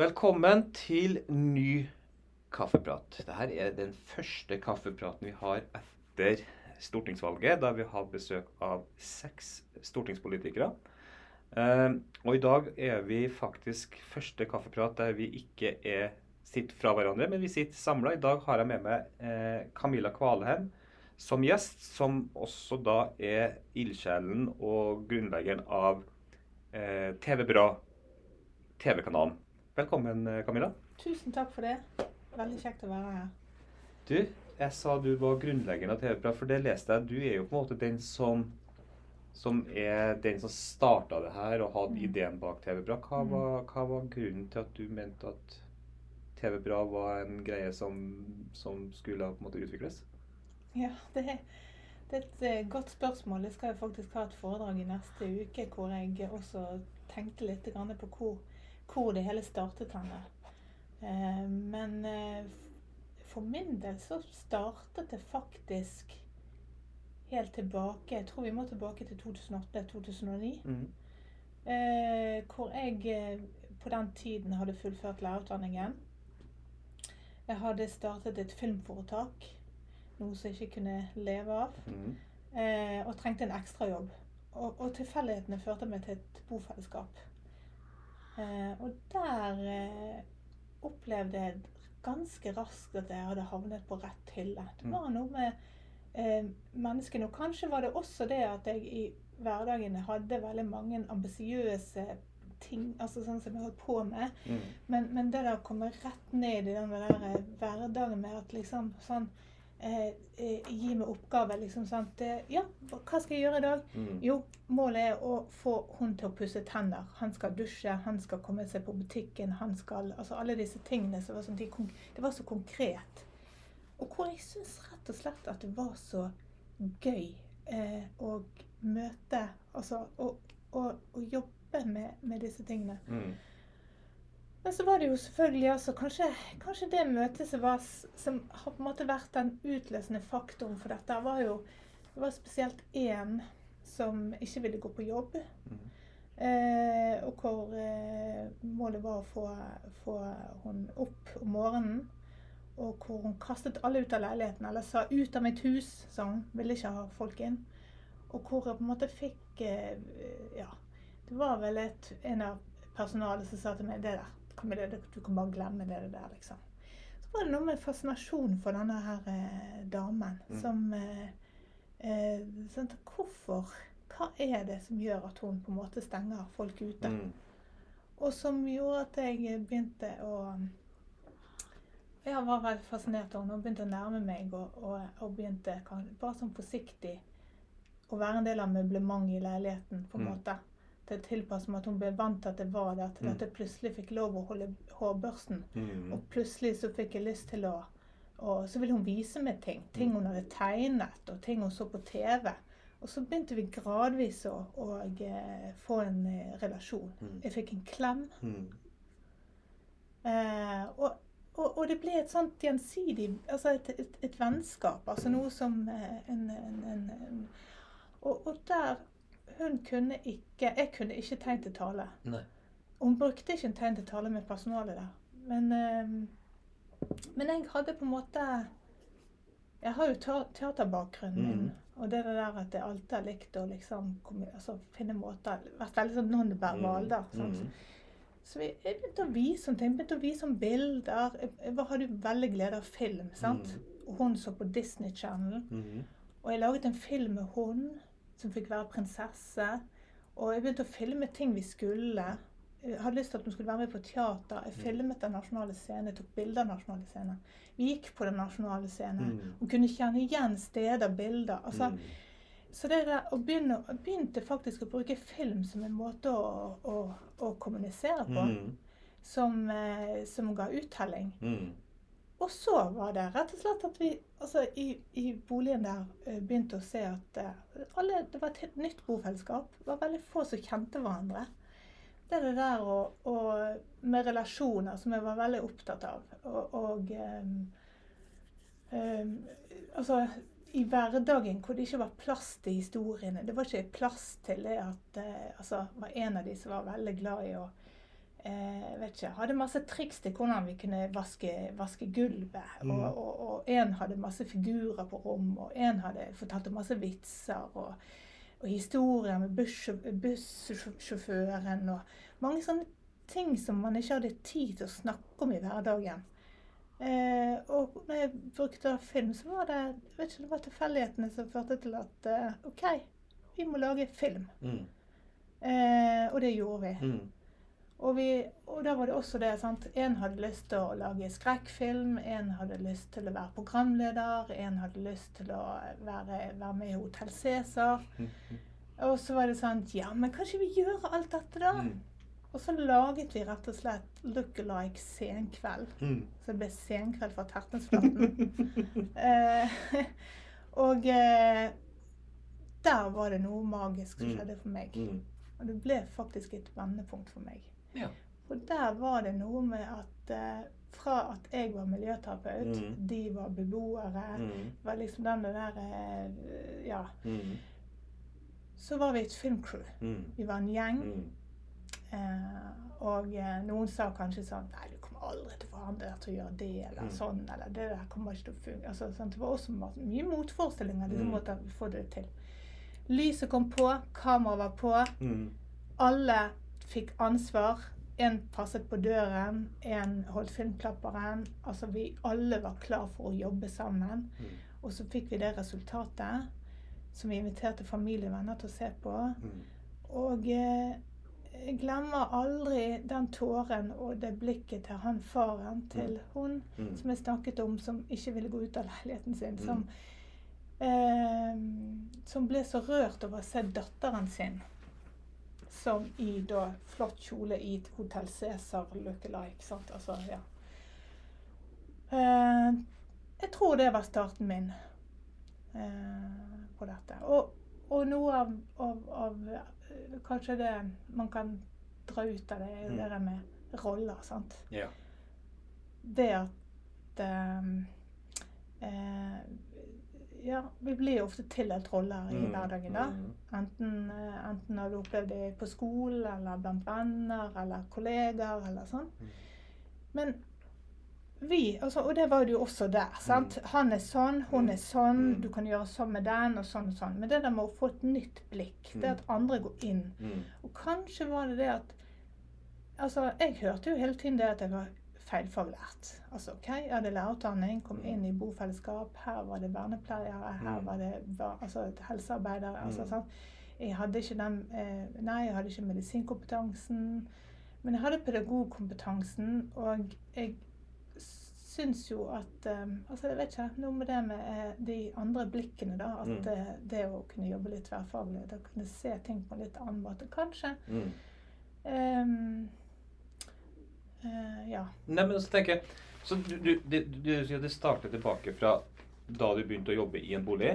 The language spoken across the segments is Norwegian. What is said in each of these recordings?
Velkommen til ny kaffeprat. Dette er den første kaffepraten vi har etter stortingsvalget, da vi har besøk av seks stortingspolitikere. Eh, og i dag er vi faktisk første kaffeprat der vi ikke er, sitter fra hverandre, men vi sitter samla. I dag har jeg med meg eh, Camilla Kvalheim som gjest, som også da er ildsjelen og grunnleggeren av eh, TV Bra, TV-kanalen. Velkommen, eh, Camilla. Tusen takk for det. Veldig kjekt å være her. Du, jeg sa du var grunnleggeren av TV Bra, for det leste jeg. Du er jo på en måte den som, som er den som starta det her og hadde Mm. ideen bak TV Bra. Hva Mm. hva var grunnen til at du mente at TV Bra var en greie som, som skulle på en måte utvikles? Ja, det er, det er et eh, godt spørsmål. Jeg skal faktisk ha et foredrag i neste uke hvor jeg også tenkte litt på hvor, hvor det hele startet henne. Eh, men eh, for min del så startet det faktisk helt tilbake Jeg tror vi må tilbake til 2008-2009. Mm. Eh, hvor jeg på den tiden hadde fullført lærerutdanningen. Jeg hadde startet et filmforetak, noe som jeg ikke kunne leve av, Mm. og trengte en ekstrajobb. Og, og tilfeldighetene førte meg til et bofellesskap. Eh, og der eh, opplevde jeg ganske raskt at jeg hadde havnet på rett hylle. Det Mm. var noe med eh, menneskene. Og kanskje var det også det at jeg i hverdagen hadde veldig mange ambisiøse ting, altså sånn som jeg holdt på med. Mm. Men, men det der å komme rett ned i den der hverdagen med at liksom sånn eh, eh, Gi meg oppgave, liksom sant. Ja, hva skal jeg gjøre i dag? Mm. Jo, målet er å få hun til å pusse tenner. Han skal dusje, han skal komme seg på butikken, han skal Altså alle disse tingene Så var sånn, de, Det var så konkret. Og hvor jeg syns rett og slett at det var så gøy eh, å møte Altså å, å, å jobbe med, med disse tingene. Mm. Men så var det jo selvfølgelig også kanskje, kanskje det møtet som, var, som har på en måte vært den utløsende faktoren for dette, var jo Det var spesielt én som ikke ville gå på jobb. Mm. Eh, og hvor eh, målet var å få, få hun opp om morgenen. Og hvor hun kastet alle ut av leiligheten, eller sa 'ut av mitt hus', sa hun. Ville ikke ha folk inn. Og hvor jeg på en måte fikk eh, Ja. Det var vel et, en av personalet som sa til meg 'Det der, Camilla, det- du kan bare glemme det der', liksom. Så var det noe med fascinasjon for denne her eh, damen Mm. som eh, eh, sånn, Hvorfor? Hva er det som gjør at hun på en måte stenger folk ute? Mm. Og som gjorde at jeg begynte å Jeg var veldig fascinert av henne og begynte å nærme meg og, og, og begynte kan- bare sånn forsiktig å være en del av møblementet i leiligheten, på en Mm. måte. Til å tilpasse meg at hun ble vant til at det var der, til Mm. at jeg plutselig fikk lov å holde hårbørsten. Mm. Og plutselig så fikk jeg lyst til å og Så ville hun vise meg ting. Ting Mm. hun hadde tegnet, og ting hun så på TV. Og så begynte vi gradvis å, å å få en eh, relasjon. Mm. Jeg fikk en klem. Mm. Eh, og, og, og det ble et sånt gjensidig Altså et, et, et vennskap. Altså noe som eh, en, en, en, en og, og der Hun kunne ikke Jeg kunne ikke tegn til tale. Nei. Hun brukte ikke en tegn til tale med personalet der. Men, øh, men jeg hadde på en måte Jeg har jo teaterbakgrunnen min. Mm. Og det der at jeg alltid har likt å liksom altså, finne måter Vært veldig sånn noen da. sant? Mm. Så vi, jeg begynte å vise sånne ting. begynte å vise sånne bilder. Jeg, jeg hadde veldig glede av film. sant? Mm. Og hun så på Disney Channel. Mm. Og jeg laget en film med hun som fikk være prinsesse. Og jeg begynte å filme ting vi skulle. Jeg hadde lyst til at hun skulle være med på teater. Jeg Mm. filmet Den nasjonale scene, jeg tok bilder av Den nasjonale scene. Vi gikk på Den nasjonale scene. Mm. Hun kunne kjenne igjen steder, bilder. altså Mm. så det der og begynne, begynte faktisk å bruke film som en måte å, å, å kommunisere på, Mm. som, eh, som ga uttelling. Og så var det rett og slett at vi altså i, i boligen der eh, begynte å se at eh, alle, det var et helt nytt bofellesskap. Det var veldig få som kjente hverandre. Det er det der og, og, med relasjoner som jeg var veldig opptatt av. Og, og um, um, altså i hverdagen hvor det ikke var plass til historiene. Det var ikke plass til det at uh, altså, var en av de som var veldig glad i å eh, vet ikke, hadde masse triks til hvordan vi kunne vaske, vaske gulvet. Mm. Og, og, og en hadde masse figurer på rom, og en hadde fortalt masse vitser. Og, og historier med bussjåføren og mange sånne ting som man ikke hadde tid til å snakke om i hverdagen. Eh, og når jeg brukte film, så var det jeg vet ikke, det var tilfeldighetene som førte til at eh, OK, vi må lage film. Mm. Eh, og det gjorde vi. Mm. Og, vi, og da var det også det. sant? En hadde lyst til å lage skrekkfilm, en hadde lyst til å være programleder, en hadde lyst til å være, være med i Hotell Cæsar. Og så var det sånn Ja, men kan ikke vi gjøre alt dette, da? Mm. Og så laget vi rett og slett Look-alike senkveld. Mm. Så det ble senkveld fra Tertnesflaten. eh, og eh, der var det noe magisk som Mm. skjedde for meg. Mm. Og det ble faktisk et vendepunkt for meg. Ja. For der var det noe med at eh, fra at jeg var miljøterapeut, Mm. de var beboere, Mm. var liksom den der eh, Ja. Mm. Så var vi et filmcrew. Mm. Vi var en gjeng. Mm. Eh, og eh, noen sa kanskje sånn Nei, du kommer aldri til å få andre til å gjøre det, eller Mm. sånn, eller det der kommer ikke til å funke. Altså, sånn, det var også mye motforestillinger. Mm. måtte få det til. Lyset kom på, kameraet var på. Mm. Alle fikk ansvar. En passet på døren, en holdt filmklapperen. Altså vi alle var klar for å jobbe sammen. Mm. Og så fikk vi det resultatet som vi inviterte familie og venner til å se på. Mm. Og eh, jeg glemmer aldri den tåren og det blikket til han faren til hun Mm. som jeg snakket om, som ikke ville gå ut av leiligheten sin. Mm. Som, eh, som ble så rørt over å se datteren sin som i da flott kjole i Hotell Cæsar look-alike. sant? Altså, ja. Eh, jeg tror det var starten min eh, på dette. Og, og noe av, av, av eh, Kanskje det man kan dra ut av det, er Mm. det der med roller. sant? Ja. det at ehm, eh, Ja, vi blir jo ofte tildelt roller i Mm. hverdagen, da. Mm. Enten, eh, enten har du opplevd det på skolen, eller blant venner, eller kollegaer, eller sånn. Mm. Men vi, altså, og det var det jo også der. sant? Han er sånn, hun er sånn, du kan gjøre sånn med den, og sånn og sånn. Men det der med å få et nytt blikk, det at andre går inn og kanskje var det det at Altså, jeg hørte jo hele tiden det at jeg var feilfaglært. Altså, OK, jeg hadde lærerutdanning, kom inn i bofellesskap. Her var det vernepleiere, her Mm. var det altså, helsearbeidere. Altså, sånn. Jeg hadde ikke den eh, Nei, jeg hadde ikke medisinkompetansen. Men jeg hadde pedagogkompetansen, og jeg syns jo at eh, Altså, jeg vet ikke. Noe med det med eh, de andre blikkene, da. At Mm. det å kunne jobbe litt tverrfaglig, da kunne se ting på en litt annen måte. Kanskje. Mm. Eh, ja. Nei, men så tenker jeg Så du, du, du, du sier det starter tilbake fra da du begynte å jobbe i en bolig.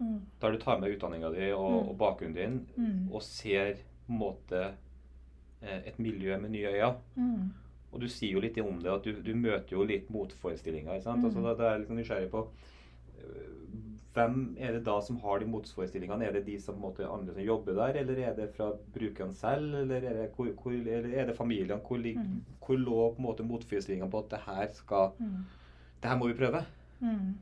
Mm. Da du tar med utdanninga di og, Mm. og bakgrunnen din Mm. og ser på en måte eh, et miljø med nye øyne. Mm. Og du sier jo litt om det, at du, du møter jo litt motforestillinger. ikke sant? Mm. Altså, da, da er jeg litt nysgjerrig på Hvem er det da som har de motforestillingene? Er det de som på en måte, andre som jobber der, eller er det fra brukeren selv? Eller er det, hvor, hvor, er det familien? Hvor, Mm. hvor lå på en måte motforestillingene på at det her skal Mm. Det her må vi prøve? Mm.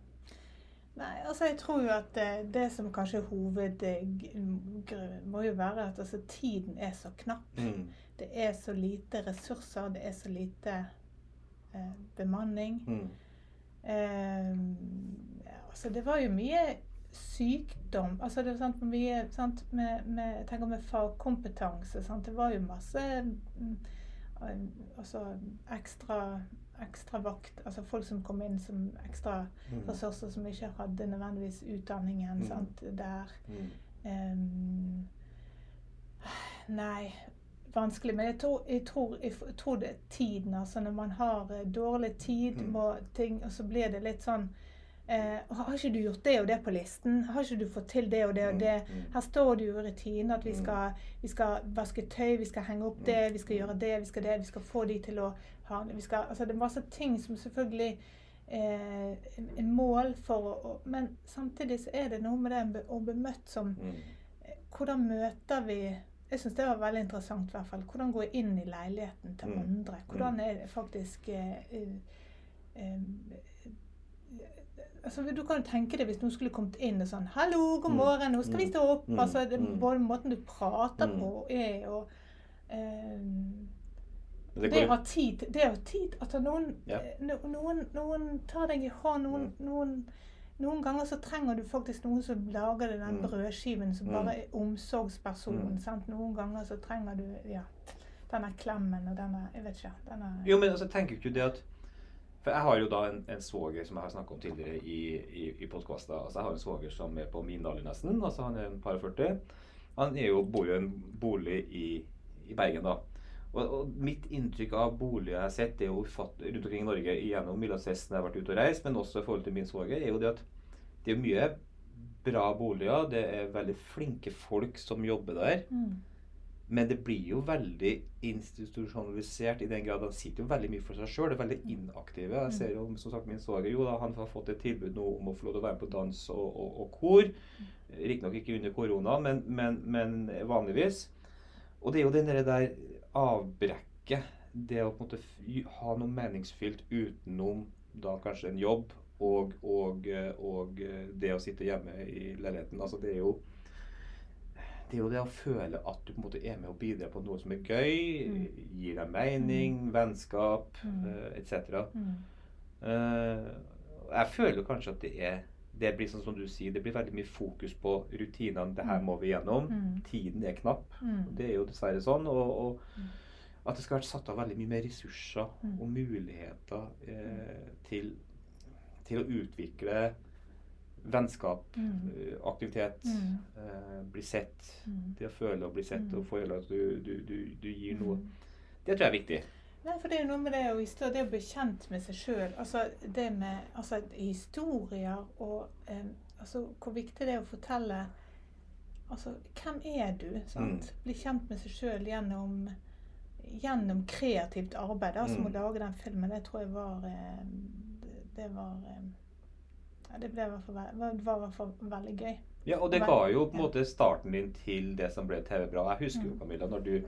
Nei, altså jeg tror jo at det, det som kanskje er hovedgrunnen, må jo være at altså, tiden er så knapp. Mm. Det er så lite ressurser, det er så lite eh, bemanning. Mm. Eh, altså det var jo mye sykdom. Altså det var sant, mye sant, med, med, jeg tenker med fagkompetanse. Sant? Det var jo masse mm, altså ekstra, ekstra vakt. Altså folk som kom inn som ekstra Mm. ressurser som ikke hadde nødvendigvis utdanningen Mm. sant, der. Mm. Um, nei, vanskelig. Men jeg tror, jeg, tror, jeg tror det er tiden. Altså når man har eh, dårlig tid, Mm. må ting, og så blir det litt sånn eh, Har ikke du gjort det og det på listen? Har ikke du fått til det og det og Mm. det? Mm. Her står det jo i rutinen at vi Mm. skal, vi skal vaske tøy, vi skal henge opp det, vi skal gjøre det, vi skal det, vi skal få de til å ha vi skal, altså Det er masse ting som selvfølgelig eh, er mål for å Men samtidig så er det noe med det å bli møtt som Mm. Hvordan møter vi jeg syns det var veldig interessant. i hvert fall. Hvordan gå inn i leiligheten til andre. Hvordan er det faktisk eh, eh, eh, altså, Du kan jo tenke deg hvis noen skulle kommet inn og sånn 'Hallo, god Mm. morgen, nå skal vi Mm. stå opp.' Mm. Altså, det. Både måten du prater på er jo eh, Det å ha tid det å ha tid altså noen, Ja. eh, noen, noen tar deg i hånd. Noen, noen, noen ganger så trenger du faktisk noen som lager den brødskiven, som bare er omsorgspersonen. Mm. sant? Noen ganger så trenger du ja, denne klemmen og denne Jeg vet ikke. Denne, jo, men altså, tenker ikke du det at For jeg har jo da en, en svoger som jeg har snakka om tidligere i, i, i podkaster. Altså, jeg har en svoger som er på min alder nesten. altså Han er en par og 40. Han er jo, bor jo i en bolig i, i Bergen, da. Og, og mitt inntrykk av boliger jeg har sett, det er jo rundt omkring i Norge gjennom Milasessen jeg har vært ute og reist, men også i forhold til min svoger, er jo det at det er mye bra boliger. Det er veldig flinke folk som jobber der. mm, Men det blir jo veldig institusjonalisert i den grad han sitter jo veldig mye for seg sjøl. Er veldig inaktive. Jeg ser jo som sagt min svoger jo da, han har fått et tilbud nå om å få lov til å være med på dans og, og, og kor. Riktignok ikke under korona, men, men, men vanligvis. Og det er jo den der avbrekket. Det å på en måte ha noe meningsfylt utenom da kanskje en jobb og, og, det å sitte hjemme i leiligheten. Altså det er jo det er jo det å føle at du på en måte er med og bidrar på noe som er gøy, Mm. gir deg mening, vennskap Mm. uh, etc. mm, Eh, jeg føler kanskje at det er det blir sånn som du sier, det blir veldig mye fokus på rutinene. Det her Mm. må vi gjennom. mm, Tiden er knapp. mm, Det er jo dessverre sånn. Og, og Mm. at det skal være satt av veldig mye mer ressurser Mm. og muligheter eh, til, til å utvikle vennskap, Mm. eh, aktivitet, Mm. eh, bli sett. mm. Det å føle å bli sett Mm. og føle at du, du, du, du gir noe. Mm. Det tror jeg er viktig. Nei, for det er jo noe med det å, det å bli kjent med seg sjøl. Altså det med altså, historier og eh, altså, hvor viktig det er å fortelle Altså, hvem er du? Sant? Mm. Bli kjent med seg sjøl gjennom, gjennom kreativt arbeid. Altså, som Mm. å lage den filmen. Det tror jeg var eh, det- var eh, Det ble ve- var, i hvert fall veldig gøy. Ja, og det ga jo på en måte starten din til det som ble TV Bra. Jeg husker jo, Mm. Camilla, når du,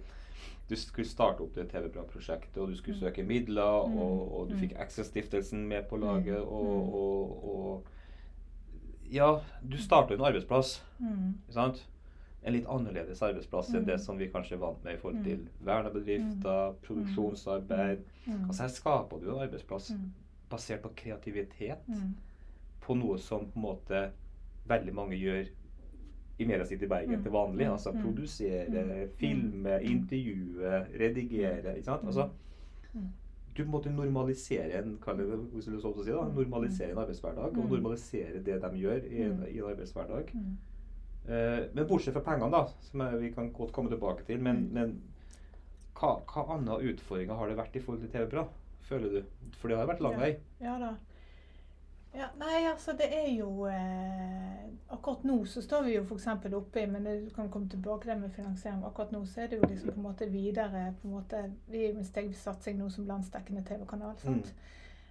du skulle starte opp det TV Bra-prosjektet, og du skulle Mm. søke midler, Mm. og, og du fikk Access-stiftelsen med på laget, og, og, og Ja, du starta en arbeidsplass, ikke sant? En litt annerledes arbeidsplass enn det som vi kanskje er vant med i forhold til vernebedrifter, produksjonsarbeid. Altså her skaper du en arbeidsplass basert på kreativitet. På noe som på en måte veldig mange gjør i media sitt i Bergen Mm. til vanlig. Mm. Altså Mm. produsere, filme, intervjue, redigere. ikke sant? Altså, du måtte normalisere en det, hvis du så å si da, normalisere en arbeidshverdag, og normalisere det de gjør i en, i en arbeidshverdag. Eh, men bortsett fra pengene, da, som vi kan godt komme tilbake til, men, men hva, hva andre utfordringer har det vært i forhold til TV Bra, føler du? For det har vært lang Ja. vei. Ja da. Ja, nei, altså det er jo eh, Akkurat nå så står vi jo f.eks. oppe i Men du kan komme tilbake til det med finansiering. Akkurat nå så er det jo liksom på en måte videre på en måte, Vi er jo en stegvis satsing nå som landsdekkende TV-kanal. sant?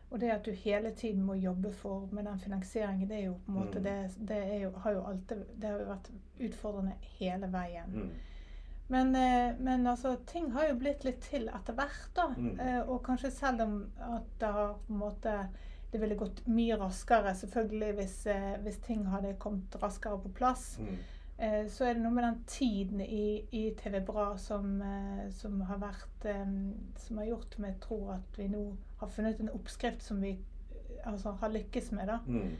Og det at du hele tiden må jobbe for med den finansieringen, det er jo på en måte Mm. det, det er jo, har jo alltid Det har jo vært utfordrende hele veien. Mm. Men, eh, men altså, ting har jo blitt litt til etter hvert, da. Mm. Eh, og kanskje selv om at det har på en måte Det ville gått mye raskere, selvfølgelig, hvis, eh, hvis ting hadde kommet raskere på plass. Mm. Eh, så er det noe med den tiden i, i TV Bra som, eh, som har vært eh, Som har gjort at jeg tror at vi nå har funnet en oppskrift som vi eh, altså, har lykkes med, da. Mm.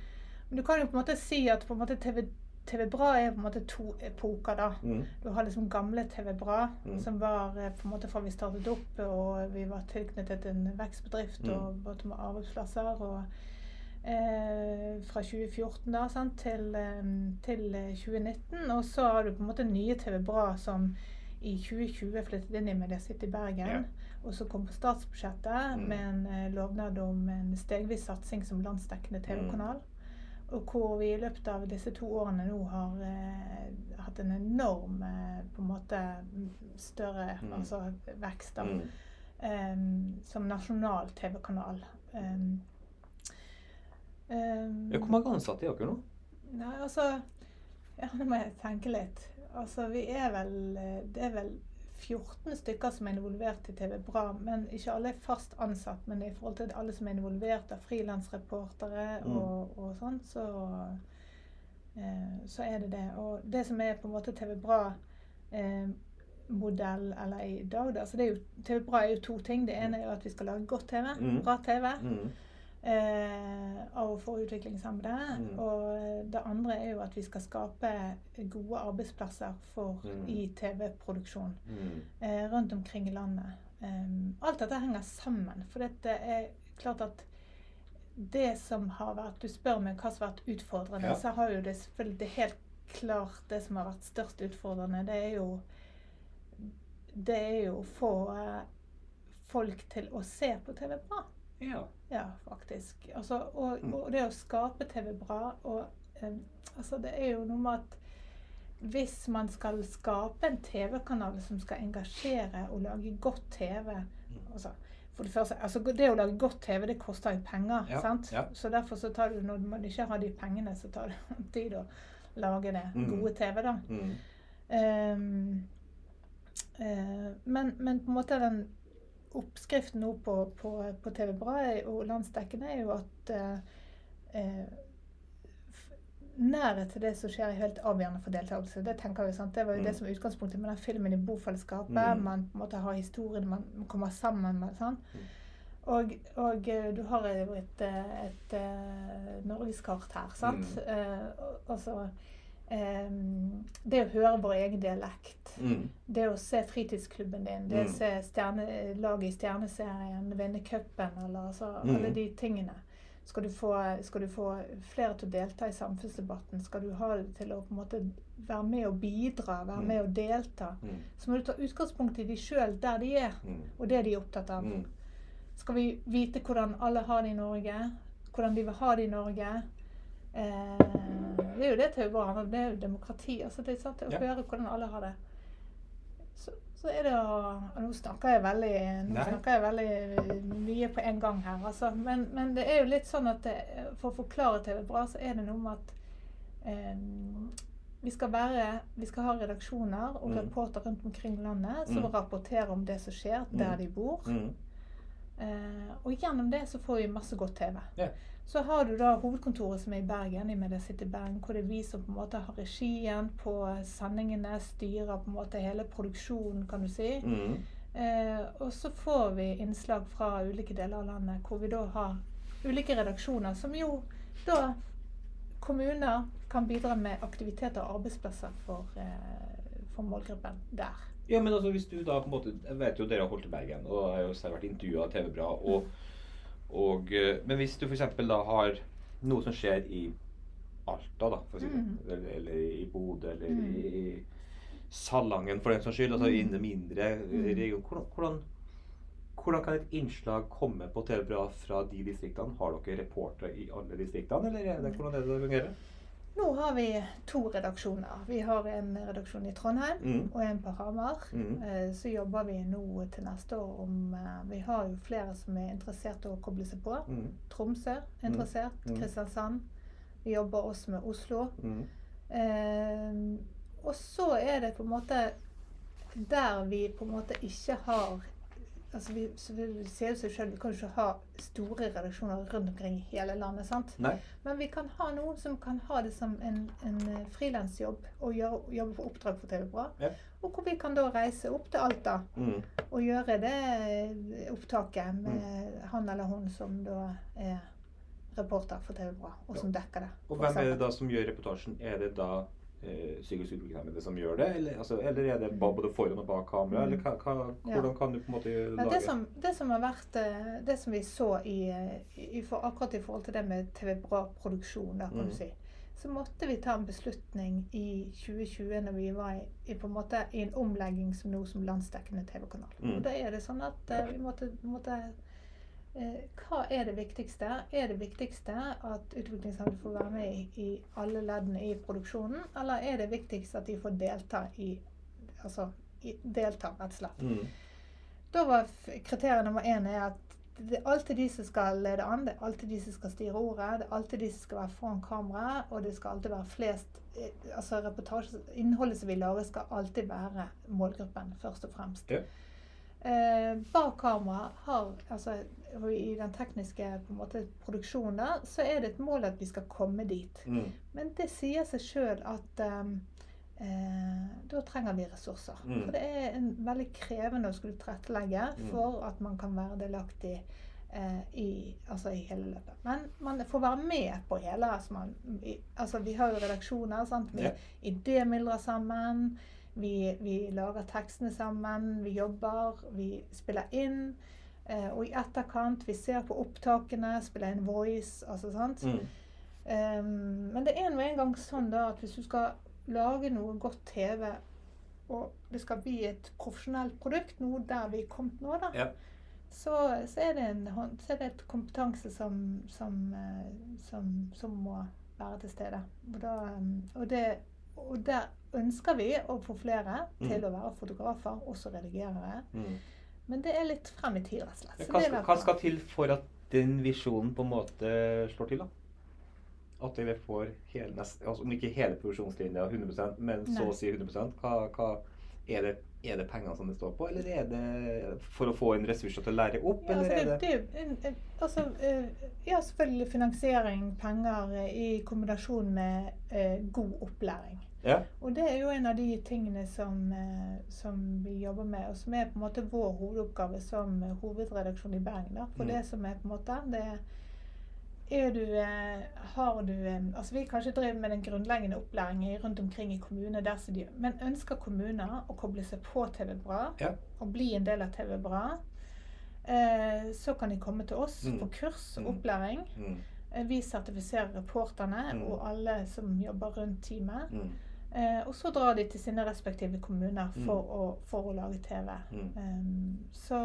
Men du kan jo på en måte si at på en måte TV, TV Bra er på en måte to epoker, da. Mm. Du har liksom gamle TV Bra, Mm. som var eh, på en måte fra vi startet opp, og vi var tilknyttet en vekstbedrift Mm. og både med arbeidsplasser. og eh, Fra 2014 da, sant, til, eh, til eh, 2019. Og så har du på en måte nye TV Bra som i 2020 flyttet inn i Media City Bergen. Ja. Og så kom på statsbudsjettet Mm. med en eh, lovnad om en stegvis satsing som landsdekkende TV-kanal. Og hvor vi i løpet av disse to årene nå har eh, hatt en enorm eh, på en måte større Mm. altså vekst da, Mm. em, som nasjonal TV-kanal. Em, Ja, hvor mange ansatte er dere nå? Nei, altså ja, Nå må jeg tenke litt. altså, vi er vel eh, Det er vel 14 stykker som er involvert i TV Bra. Men ikke alle er fast ansatt. Men i forhold til alle som er involvert av frilansreportere Mm. og, og sånn, så, eh, så er det det. Og det som er på en måte TV Bra eh, modell eller i dag, da. Så det er jo, TV Bra er jo to ting. Det ene er jo at vi skal lage godt TV. Mm. Bra TV. Mm. Eh, av for utviklingshemmede. Mm. Og det andre er jo at vi skal skape gode arbeidsplasser for Mm. i TV-produksjon Mm. eh, rundt omkring i landet. Um, alt dette henger sammen. For det er klart at det som har vært Du spør meg hva som har vært utfordrende. Ja. Så har jo det selvfølgelig det helt klart det som har vært størst utfordrende, det er jo Det er jo å få eh, folk til å se på TV bra. Ja. Ja, faktisk. Altså, og, Mm. og det å skape TV bra og um, Altså, det er jo noe med at hvis man skal skape en TV-kanal som skal engasjere og lage godt TV altså, for det, første, altså, det å lage godt TV, det koster jo penger. Ja, sant? ja. Så derfor så tar det, når man ikke har de pengene, så tar det tid å lage det Mm. gode TV, da. Mm. Um, uh, men, men på en måte den oppskriften nå på, på, på TV Bra og landsdekkende er jo at eh, eh, Nærhet til det som skjer, er helt avgjørende for deltakelse. Det tenker vi, sant? Det var jo Mm. det som er utgangspunktet med den filmen i bofellesskapet. Mm. Man på en måte har historien, man kommer sammen med. Sånn. Mm. Og, og eh, du har jo et, et, et, eh, norgeskart her, sant? Mm. Eh, og- og så eh, det å høre vår egen dialekt. Mm. Det å se fritidsklubben din, det Mm. å se stjerne, laget i Stjerneserien, vinne cupen, eller altså Mm. alle de tingene. Skal du, få, skal du få flere til å delta i samfunnsdebatten, skal du ha det til å på en måte være med og bidra, være Mm. med og delta, Mm. så må du ta utgangspunkt i de sjøl, der de er, Mm. og det de er opptatt av. Skal vi vite hvordan alle har det i Norge, hvordan de vil ha det i Norge? Eh, det er jo det til å Det er jo demokrati. altså det er sant, Å Ja. høre hvordan alle har det. Så, så er det å Nå snakker jeg veldig snakker jeg veldig mye på en gang her, altså. Men, men det er jo litt sånn at det, for å forklare TV bra, så er det noe med at eh, vi skal, være, vi skal ha redaksjoner og Mm. reporter rundt omkring landet som Mm. rapporterer om det som skjer der Mm. de bor. Eh, og gjennom det så får vi masse godt TV. Ja. Så har du da hovedkontoret som er i Bergen, i Bergen, hvor det er vi som på en måte har regien på sendingene, styrer på en måte hele produksjonen, kan du si. Mm. Eh, og så får vi innslag fra ulike deler av landet, hvor vi da har ulike redaksjoner, som jo da kommuner kan bidra med aktiviteter og arbeidsplasser for, eh, for målgruppen der. Ja, men altså hvis du da på en måte Jeg vet jo dere har holdt i Bergen, og jeg har jo vært intervjua av TV Bra. Og, og, eh, men hvis du f.eks. da har noe som skjer i Alta, da, for å si det, Mm. eller, eller i Bodø, eller Mm. i, Salangen for den saks skyld, altså Mm. i mindre Mm. region hvordan, hvordan, hvordan kan et innslag komme på TV Bra fra de distriktene? Har dere reportere i alle distriktene, eller er det, hvordan er det det fungerer? Nå har vi to redaksjoner. Vi har en redaksjon i Trondheim Mm. og en på Hamar. Mm. Eh, Så jobber vi nå til neste år om eh, Vi har jo flere som er interessert i å koble seg på. Mm. Tromsø er interessert. Mm. Kristiansand. Vi jobber også med Oslo. Mm. Eh, og så er det på en måte der vi på en måte ikke har altså vi, så vi ser jo seg selv, Vi kan jo ikke ha store redaksjoner rundt omkring i hele landet. sant? Nei. Men vi kan ha noen som kan ha det som en, en eh, frilansjobb og gjøre, jobbe på oppdrag for TV Bra. Ja. Og hvor vi kan da reise opp til Alta Mm. og gjøre det eh, opptaket med han eller hun som da er reporter for TV Bra, og som dekker det. Og hvem er det da som gjør reportasjen? Er det da psykisk utviklingshemmede som gjør det? Eller, altså, eller er det både foran og bak kamera? Mm. Eller hva, hva, hvordan kan du på en måte Ja, lage det, som, det som har vært eh, Det som vi så i, eh, i for, akkurat i forhold til det med TV Bra-produksjon, da, kan Mm. du si, så måtte vi ta en beslutning i 2020 når vi var i, i, på en måte, i en omlegging som nå som landsdekkende TV-kanal. Mm. Og da er det sånn at uh, vi måtte, måtte eh, Hva er det viktigste? Er det viktigste at utviklingshemmede får være med i, i alle leddene i produksjonen, eller er det viktigst at de får delta i Altså i, delta, rett og slett. Mm. Da var kriterium nummer én er at det er alltid de som skal lede an, det er alltid de som skal styre ordet, det er alltid de som skal være foran kamera, og det skal alltid være flest eh, altså reportasje, Innholdet som vi lager, skal alltid være målgruppen, først og fremst. Ja. Eh, bak kamera har altså I den tekniske måte, produksjonen så er det et mål at vi skal komme dit. Mm. Men det sier seg sjøl at um, eh, da trenger vi ressurser. Mm. For det er en veldig krevende å skulle tilrettelegge Mm. for at man kan være delaktig eh, i, altså i hele løpet. Men man får være med på hele. Altså, man, i, altså vi har jo redaksjoner. Sant? Vi Ja. idémyldrer sammen. Vi, vi lager tekstene sammen. Vi jobber. Vi spiller inn. Eh, og i etterkant, vi ser på opptakene, spiller inn voice. altså sant? Mm. Um, men det er nå engang sånn da at hvis du skal lage noe godt TV, og det skal bli et profesjonelt produkt, noe der vi er kommet nå, da, Ja. så, så, er det en, så er det et kompetanse som, som, eh, som, som må være til stede. Og, da, um, og, det, og der ønsker vi å få flere til Mm. å være fotografer, også redigere. Mm. Men det er litt frem i tid, rett og slett. Hva skal, hva skal til for at den visjonen på en måte slår til, da? At dere får hele, altså, om ikke hele produksjonslinja 100% men så å si 100 hva, hva er, det, er det pengene som det står på, eller er det for å få en ressurser til å lære opp, Ja, altså eller det, er det det altså, eh, ja, selvfølgelig finansiering, penger, eh, i kombinasjon med eh, god opplæring. Ja. Og det er jo en av de tingene som, eh, som vi jobber med, og som er på en måte vår hovedoppgave som eh, hovedredaksjon i Bergen. Da. For Mm. det som er på en måte det er du, eh, har du altså Vi kanskje driver med den grunnleggende opplæringen rundt omkring i kommuner. de, men ønsker kommuner å koble seg på TV Bra Ja. og bli en del av TV Bra, eh, så kan de komme til oss Mm. på kurs og Mm. opplæring. Mm. Vi sertifiserer reporterne Mm. og alle som jobber rundt teamet. Mm. Eh, og så drar de til sine respektive kommuner Mm. for, å, for å lage TV. Mm. Um, så,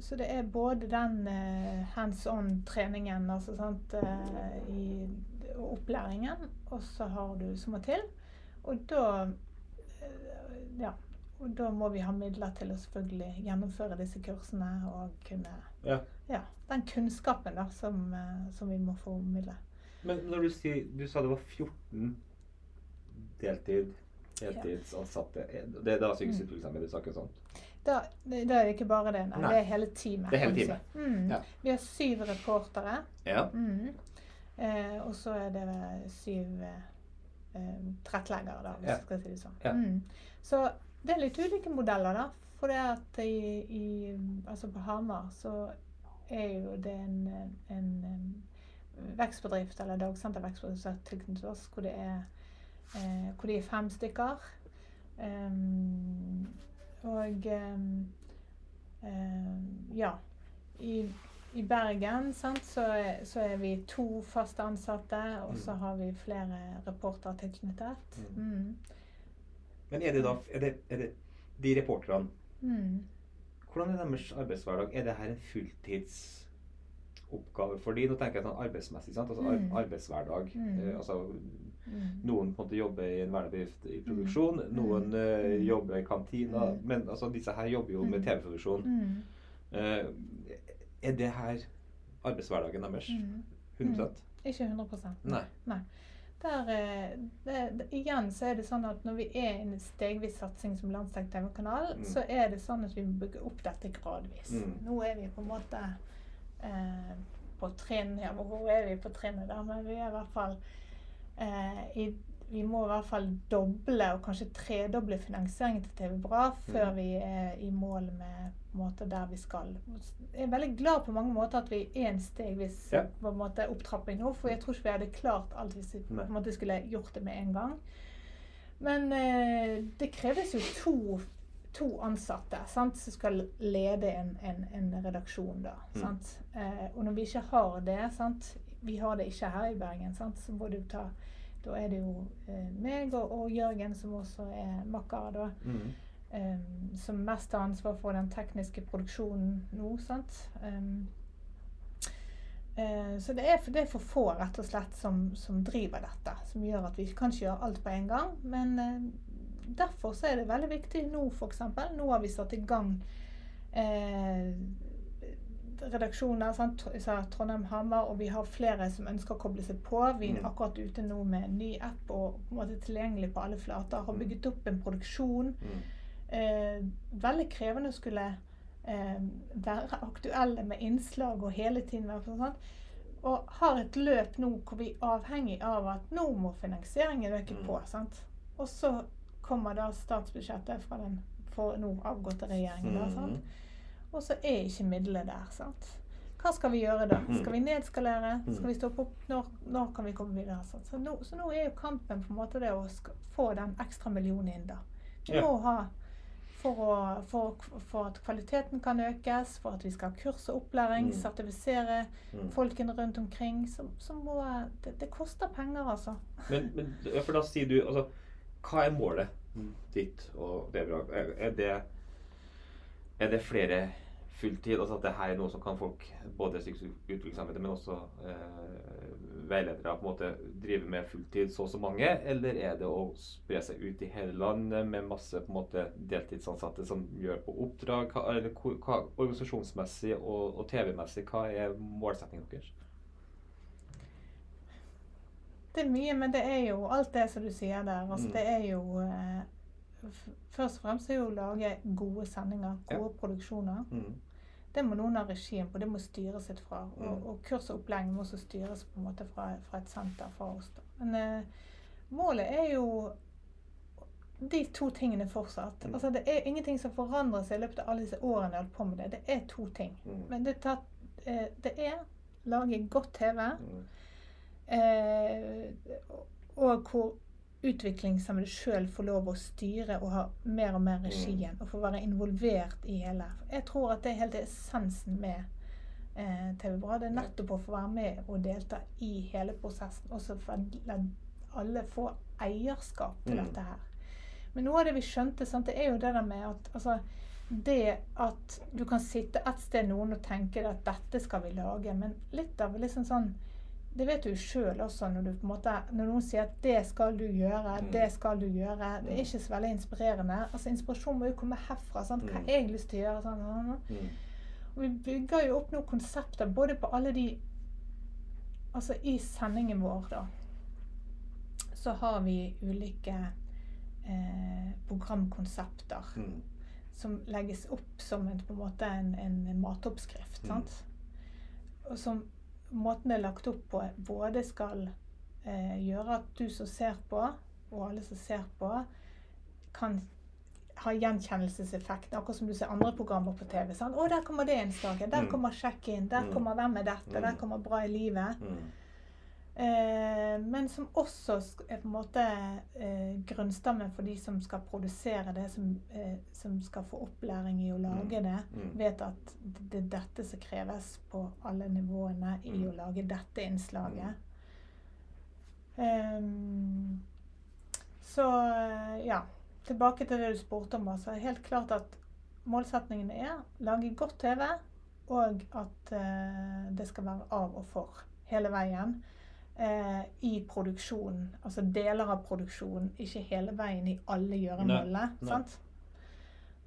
så det er både den eh, hands on-treningen altså, sant, eh, i, opplæringen, og så har du som må til. Og da eh, ja, og da må vi ha midler til å selvfølgelig gjennomføre disse kursene og kunne Ja. ja, den kunnskapen da, som, som vi må formidle. Men når du sier Du sa det var 14 deltid, heltidsansatte. Det er da psykisk Mm. utviklingshemmede snakker sånt? Da, det, da er det ikke bare det, nei. Nei. Det er hele teamet. Det er hele teamet. Si. Mm. Ja. Vi har syv reportere. Ja. Mm. Eh, og så er det syv eh, eh, tilretteleggere, da, hvis Ja. skal si det sånn. Ja. Mm. Så det er litt ulike modeller, da. For det at i, i Altså på Hamar så er jo det en, en, en vekstbedrift, eller dagsentervekstbedrift er hvor det er eh, hvor de er fem stykker. Um, og um, ja. I, i Bergen sant, så, så er vi to fast ansatte, og så Mm. har vi flere reportere tilknyttet. Mm. Mm. Men er det da er det, er det de reporterne Mm. Hvordan er deres arbeidshverdag? Er det her en fulltidsoppgave for de? Nå tenker jeg sånn arbeidsmessig. sant? Altså Mm. arbeidshverdag. Mm. Eh, altså, Mm. noen på en måte jobber i en verdensbedrift i produksjon, Mm. noen Mm. jobber i kantina. Mm. Men altså, disse her jobber jo med Mm. TV-produksjon. Mm. Eh, er det her arbeidshverdagen deres? Mm. 100 Ikke 100 Nei. Der, eh, det, det, igjen så er det sånn at når vi er i en stegvis satsing som landsdekt TV-kanal, Mm. så er det sånn at vi må bygge opp dette gradvis. Mm. Nå er vi på en måte eh, på trinn ja, Hvor er vi på trinnet, da? Men vi er i hvert fall i, Vi må i hvert fall doble og kanskje tredoble finansieringen til TV Bra før Mm. vi er i mål med måte der vi skal. Jeg er veldig glad på mange måter at vi er en stegvis Ja. på en måte, opptrapping nå, for jeg tror ikke vi hadde klart alt hvis vi på en måte skulle gjort det med en gang. Men eh, det kreves jo to, to ansatte sant, som skal lede en, en, en redaksjon. da, Mm. sant? Eh, og når vi ikke har det sant? Vi har det ikke her i Bergen. sant? Så må du ta, da er det jo eh, meg og, og Jørgen, som også er makker, da, Mm. eh, som mest har ansvar for den tekniske produksjonen nå. sant? Um, Eh, Så det er, det er for få rett og slett som, som driver dette, som gjør at vi kan ikke gjøre alt på en gang. Men eh, derfor så er det veldig viktig nå, f.eks. Nå har vi satt i gang eh, redaksjoner. Sant? Trondheim Hamar, og vi har flere som ønsker å koble seg på. Vi er Mm. akkurat ute nå med en ny app og på en måte tilgjengelig på alle flater. Har Mm. bygget opp en produksjon. Mm. Eh, veldig krevende å skulle eh, være aktuelle med innslag og hele tiden være sånn. Og har et løp nå hvor vi er avhengig av at nå må finansieringen øke på. sant? Og så kommer da statsbudsjettet fra den for nå avgåtte regjeringen. da, sant? Og så er ikke midlene der. sant? Hva skal vi gjøre da? Mm. Skal vi nedskalere? Mm. Skal vi stoppe opp? Når, når kan vi komme videre? Sant? Så, nå, så nå er jo kampen på en måte det å få den ekstra millionen inn. da. Vi må ha for, å, for, for at kvaliteten kan økes, for at vi skal ha kurs og opplæring, Mm. sertifisere Mm. folkene rundt omkring, så, så må det, det koster penger, altså. Men, men for da sier du altså, Hva er målet ditt og det? Er, er det Er det flere fulltid? Altså at det her er noe som kan folk, både psykisk utviklingshemmede, men også eh, veiledere, på en måte drive med fulltid så og så mange? Eller er det å spre seg ut i hele landet med masse på en måte deltidsansatte som gjør på oppdrag? Hva, eller, hva, organisasjonsmessig og, og TV-messig, hva er målsettingen deres? Det er mye, men det er jo alt det som du sier der. Altså, Mm. Det er jo eh, Først og fremst er jo å lage gode sendinger, Ja. gode produksjoner. Mm. Det må noen ha regien på, det må styres litt fra. Og, Mm. og kurs og opplæring må også styres på en måte fra, fra et senter fra oss. da. Men eh, målet er jo de to tingene fortsatt. Mm. Altså Det er ingenting som forandrer seg i løpet av alle disse årene jeg har holdt på med det. Det er to ting. Mm. Men det, tar, eh, det er lage godt TV. Mm. Eh, og hvor utviklingshemmede sjøl får lov å styre og ha mer og mer regien. Og få være involvert i hele. Jeg tror at det er helt essensen med eh, TV Bra. Det er nettopp å få være med og delta i hele prosessen. Og så la alle få eierskap til Mm. dette her. Men noe av det vi skjønte, sant, det er jo det der med at altså, det at du kan sitte et sted noen og tenke at dette skal vi lage, men litt av liksom sånn Det vet du sjøl også, når, du på en måte, når noen sier at 'det skal du gjøre', Mm. 'det skal du gjøre'. Det er Mm. ikke så veldig inspirerende. Altså Inspirasjon må jo komme herfra. Sant? Hva Mm. har jeg lyst til å gjøre? Sånn, sånn, sånn. Mm. Og vi bygger jo opp noen konsepter både på alle de Altså i sendingen vår, da, så har vi ulike eh, programkonsepter Mm. som legges opp som en, på en måte en, en matoppskrift. Mm. Sant? Og som måten det er lagt opp på, både skal eh, gjøre at du som ser på, og alle som ser på, kan ha gjenkjennelseseffekt. Akkurat som du ser andre programmer på TV. Sånn. 'Å, der kommer det innslaget. Der Mm. kommer sjekk-in. Der Mm. kommer Hvem er dette? Der Mm. kommer Bra i livet'. Mm. Eh, men som også er på en måte eh, grunnstammen for de som skal produsere det, som, eh, som skal få opplæring i å lage det. Mm. Vet at det er dette som kreves på alle nivåene i Mm. å lage dette innslaget. Ehm, så ja, tilbake til det du spurte om. Altså, helt klart at målsetningen er lage godt TV, og at det skal være av og for hele veien. Eh, I produksjonen, altså deler av produksjonen, ikke hele veien i alle gjøremålene.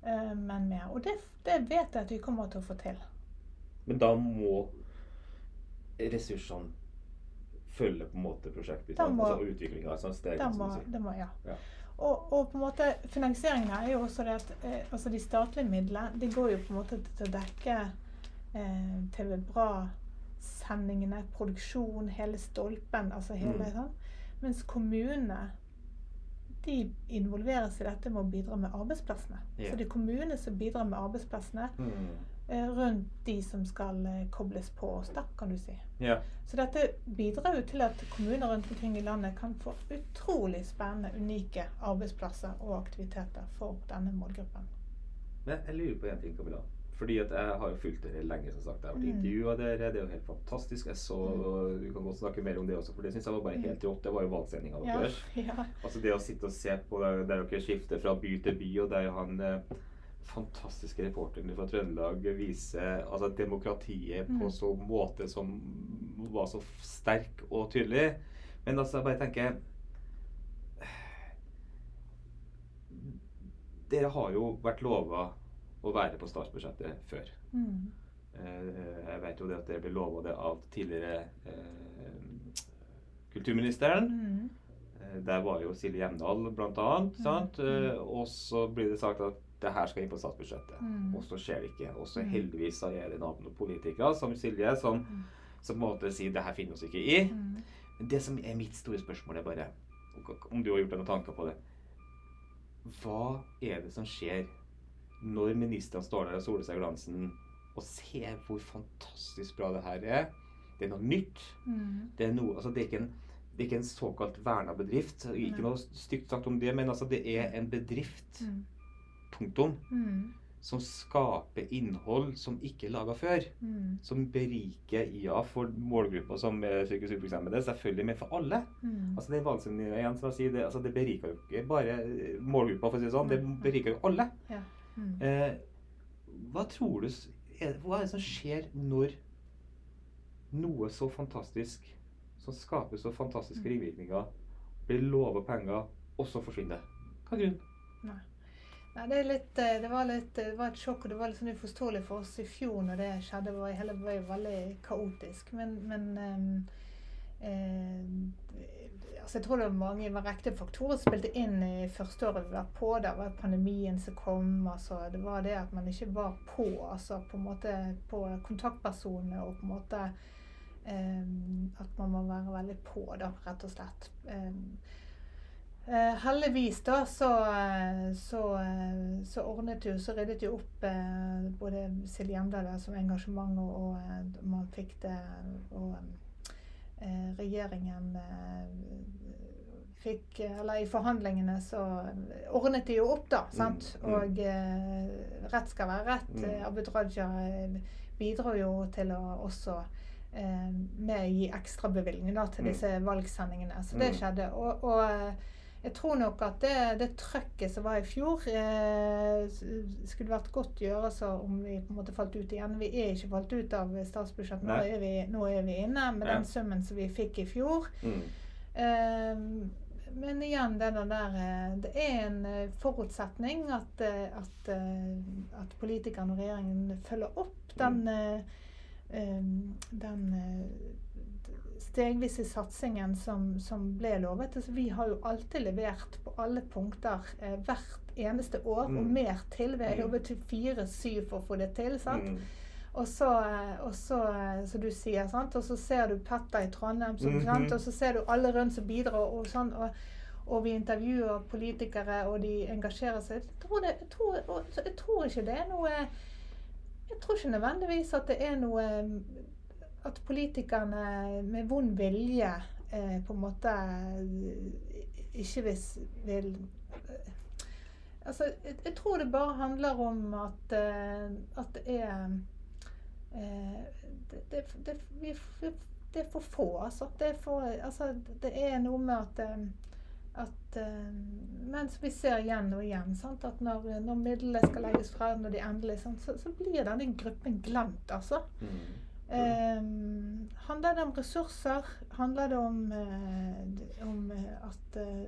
Eh, men mer. Og det, det vet jeg at vi kommer til å få til. Men da må ressursene følge på en måte prosjektet. Da må- altså utviklinga. Altså steg, må, det må, ja. Ja. Og, og på en måte finansieringen her er jo også det at eh, altså de statlige midlene de går jo på en måte til å dekke eh, TV Bra-sendingene, produksjon, hele stolpen, altså hele Mm. sånn. Mens kommunene de involveres i dette med å bidra med arbeidsplassene. Yeah. Så det er kommunene som bidrar med arbeidsplassene Mm. eh, rundt de som skal eh, kobles på oss, da, kan du si. Yeah. Så dette bidrar jo til at kommuner rundt omkring i landet kan få utrolig spennende, unike arbeidsplasser og aktiviteter for denne målgruppen. Men jeg lurer på en ting, Camilla. Fordi at jeg har jo fulgt dere lenge. som sagt. Jeg har vært Mm. intervjua dere. Det er jo helt fantastisk. Jeg så, og Du kan godt snakke mer om det også, for det syns jeg var bare helt rått. Det var jo valgsendinga Ja, deres. ja. Altså det å sitte og se på der, der dere skifter fra by til by, og der han eh, fantastiske reporteren fra Trøndelag viser altså demokratiet på Mm. så måte som var så sterk og tydelig. Men altså, jeg bare tenker Dere har jo vært lova å være på statsbudsjettet før. Mm. Eh, jeg vet jo det at det ble lova det av tidligere eh, kulturministeren. Mm. Eh, Der var jo Silje Hjemdal annet. Mm, mm. Eh, Og så blir det sagt at det her skal inn på statsbudsjettet. Mm. Og så skjer det ikke. Og så Mm. heldigvis så er det noen politikere som Silje som, Mm. som på en måte sier det her finner oss ikke i. Men det som er mitt store spørsmål, er bare om du har gjort deg noen tanker på det. Hva er det som skjer når ministrene står der og soler seg i glansen og ser hvor fantastisk bra det her er? Det er noe nytt. Mm. Det er, noe, altså det er, ikke, en, det er ikke en såkalt verna bedrift. Ikke noe stygt sagt om det, men altså det er en bedrift, Mm. punktum, Mm. som skaper innhold som ikke er laga før. Mm. Som beriker, ja, for målgrupper som psykisk utviklingshemmede, selvfølgelig, men for alle. Altså er vanskelig igjen, som jeg sier, det, altså det beriker jo ikke bare eh, målgruppa, for å si det sånn. Det beriker jo alle. Ja. Mm. Eh, hva tror du Hva er det som skjer når noe så fantastisk, som skaper så fantastiske Mm. ringvirkninger, blir lova penger, og så forsvinner det? Hva er grunnen? Nei, det, er litt, eh, det, var litt, det var et sjokk, og det var litt sånn uforståelig for oss i fjor når det skjedde. Det var, hele var veldig kaotisk. Men, men ehm, eh, altså Jeg tror det var mange var rekte faktorer som spilte inn i første året vi var på. Det var pandemien som kom. altså Det var det at man ikke var på. altså På på kontaktpersonene og på en måte ehm, At man må være veldig på, da, rett og slett. Eh, heldigvis da, så, så, så ordnet jo, så ryddet jo opp eh, både Silje Hjemdal som engasjement, og, og man fikk det Og regjeringen eh, fikk Eller i forhandlingene så ordnet de jo opp, da. sant? Mm, mm. Og eh, rett skal være rett. Mm. Eh, Abid Raja eh, bidro jo til å også eh, med å gi ekstrabevilgninger til Mm. disse valgsendingene. Så det Mm. skjedde. Og, og eh, jeg tror nok at det, det trøkket som var i fjor, eh, skulle vært godt gjøres om vi på en måte falt ut igjen. Vi er ikke falt ut av statsbudsjettet. Nå er, vi, nå er vi inne med Ja. den summen som vi fikk i fjor. Mm. Eh, men igjen, det der eh, Det er en eh, forutsetning at, eh, at, at politikerne og regjeringen følger opp den, Mm. den eh, stegvise satsingen som, som ble lovet. Altså, vi har jo alltid levert på alle punkter eh, hvert eneste år, og Mm. mer til. Vi har Mm. jobbet til fire-syv for å få det til. sant? Mm. Og så, og så, så du sier, sant? og så ser du Petter i Trondheim, som, Mhm. sant? og så ser du alle rundt som bidrar. Og, sånn, og, og vi intervjuer politikere, og de engasjerer seg. Jeg tror, det, jeg, tror, jeg tror ikke det er noe Jeg tror ikke nødvendigvis at det er noe At politikerne med vond vilje eh, på en måte eh, ikke vis, vil eh, Altså, jeg, jeg tror det bare handler om at, eh, at det er det, det, det, vi, det er for få, altså. Det er, for, altså, det er noe med at at Mens vi ser igjen og igjen sant? at når, når midlene skal legges fra, når de endelig sant? Så, så blir denne gruppen glemt, altså. Mm. Eh, handler det om ressurser? Handler det om, eh, om eh, at eh,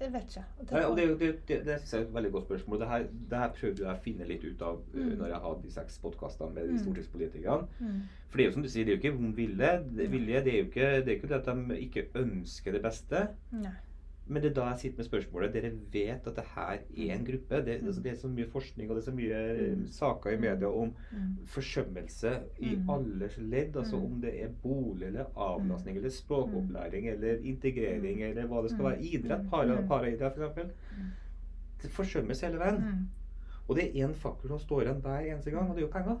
Jeg vet ikke. Nei, det, det, det, det synes jeg er et veldig godt spørsmål. Det her, det her prøvde jeg å finne litt ut av uh, Mm. når jeg hadde de seks podkastene med de Mm. stortingspolitikerne. Mm. For det er jo som du sier, det er jo ikke vond vilje. Det, vilje, det er jo ikke det, er ikke det at de ikke ønsker det beste. Nei. Men det er da jeg sitter med spørsmålet. Dere vet at det her er en gruppe. Det, Mm. altså, det er så mye forskning og det er så mye eh, Mm. saker i media om Mm. forsømmelse i Mm. alle ledd. Altså Mm. om det er bolig eller avlastning eller språkopplæring eller integrering eller hva det skal Mm. være. Idrett, Mm. para, Mm. paraidrett f.eks. Mm. Det forsømmes hele veien. Mm. Og det er én faktor som står igjen hver eneste gang, og det er jo penger.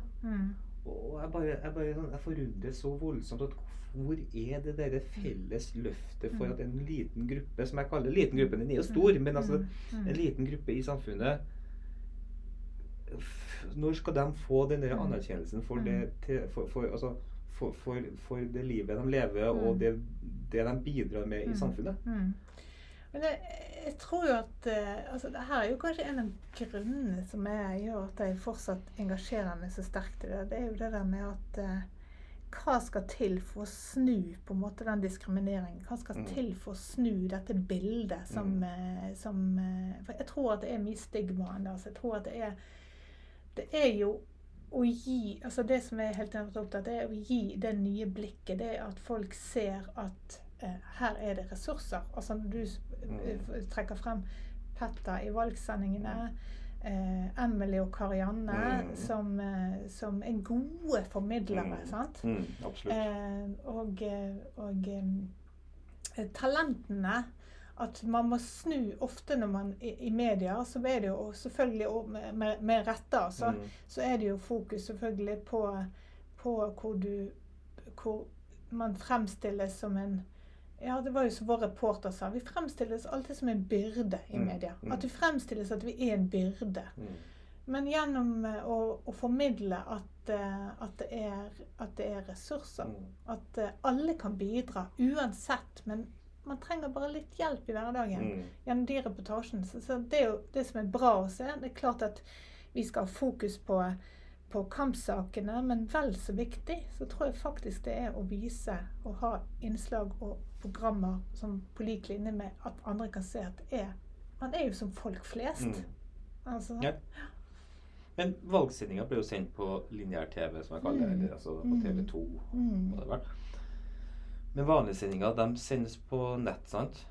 Mm. Og jeg bare, jeg bare sånn, jeg forundres så voldsomt at hvor er det derre felles løftet for Mm. at en liten gruppe, som jeg kaller liten gruppe, den er jo stor, men altså Mm. Mm. en liten gruppe i samfunnet Når skal de få den der Mm. anerkjennelsen for Mm. det, for, for, altså, for, for, det livet de lever, og Mm. det, det de bidrar med i Mm. samfunnet? Men jeg, jeg tror jo at eh, altså, det her er jo kanskje en av grunnene som jeg gjør at jeg fortsatt engasjerer meg så sterkt i det. Det er jo det der med at eh, hva skal til for å snu på en måte den diskrimineringen? Hva skal Mm. til for å snu dette bildet som, Mm. eh, som eh, For jeg tror at det er mye stigma ennå. Altså, jeg tror at det er Det er jo å gi altså Det som er helt opptatt det er å gi det nye blikket. Det er at folk ser at her er det ressurser. Altså når du eh, trekker frem Petter i valgsendingene, eh, Emily og Karianne, Mm. som, eh, som er gode formidlere. Mm. sant? Mm, absolutt. Eh, og eh, og eh, talentene At man må snu ofte når man i, i media, så er det jo selvfølgelig med, med, med rette, altså, Mm. så er det jo fokus selvfølgelig på, på hvor du Hvor man fremstilles som en ja, det var jo som vår reporter sa. Vi fremstilles alltid som en byrde i Mm, media. mm. At vi fremstilles at vi er en byrde. Mm. Men gjennom eh, å, å formidle at, eh, at, det er, at det er ressurser. At eh, alle kan bidra uansett. Men man trenger bare litt hjelp i hverdagen gjennom de reportasjene. Så, så det er jo det som er bra å se. Det er klart at vi skal ha fokus på, på kampsakene, men vel så viktig så tror jeg faktisk det er å vise og ha innslag og programmer som på lik linje med at andre kan se at det er Man er jo som folk flest. Mm. Altså, Ja. Men valgsendinga ble jo sendt på lineær-TV, som jeg kaller det. Mm. Eller, altså på Mm. TV 2. Mm. være. Men vanlige sendinger de sendes på nett, sant?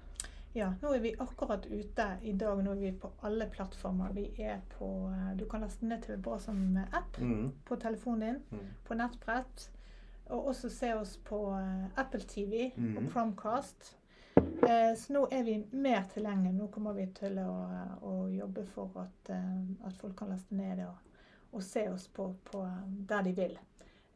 Ja, nå er vi akkurat ute i dag. Nå er vi på alle plattformer. Vi er på eh, Du kan laste ned TV Bra som app Mm. på telefonen din, Mm. på nettbrett. Og også se oss på eh, Apple TV mm. og Chromecast. Eh, så nå er vi mer tilgjengelig. Nå kommer vi til å, å jobbe for at, eh, at folk kan laste ned det og, og se oss på, på der de vil.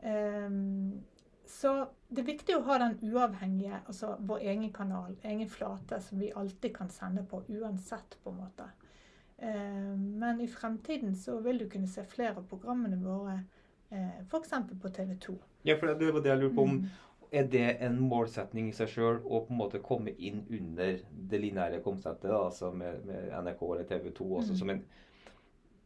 Ehm, så det er viktig å ha den uavhengige, altså vår egen kanal, egen flate, som vi alltid kan sende på, uansett, på en måte. Ehm, men i fremtiden så vil du kunne se flere av programmene våre, eh, f.eks. på TV 2. Ja, for det var det jeg lurte på om. Mm. Er det en målsetning i seg sjøl å på en måte komme inn under det lineære konseptet, altså med, med NRK eller TV 2, også Mm. som, en,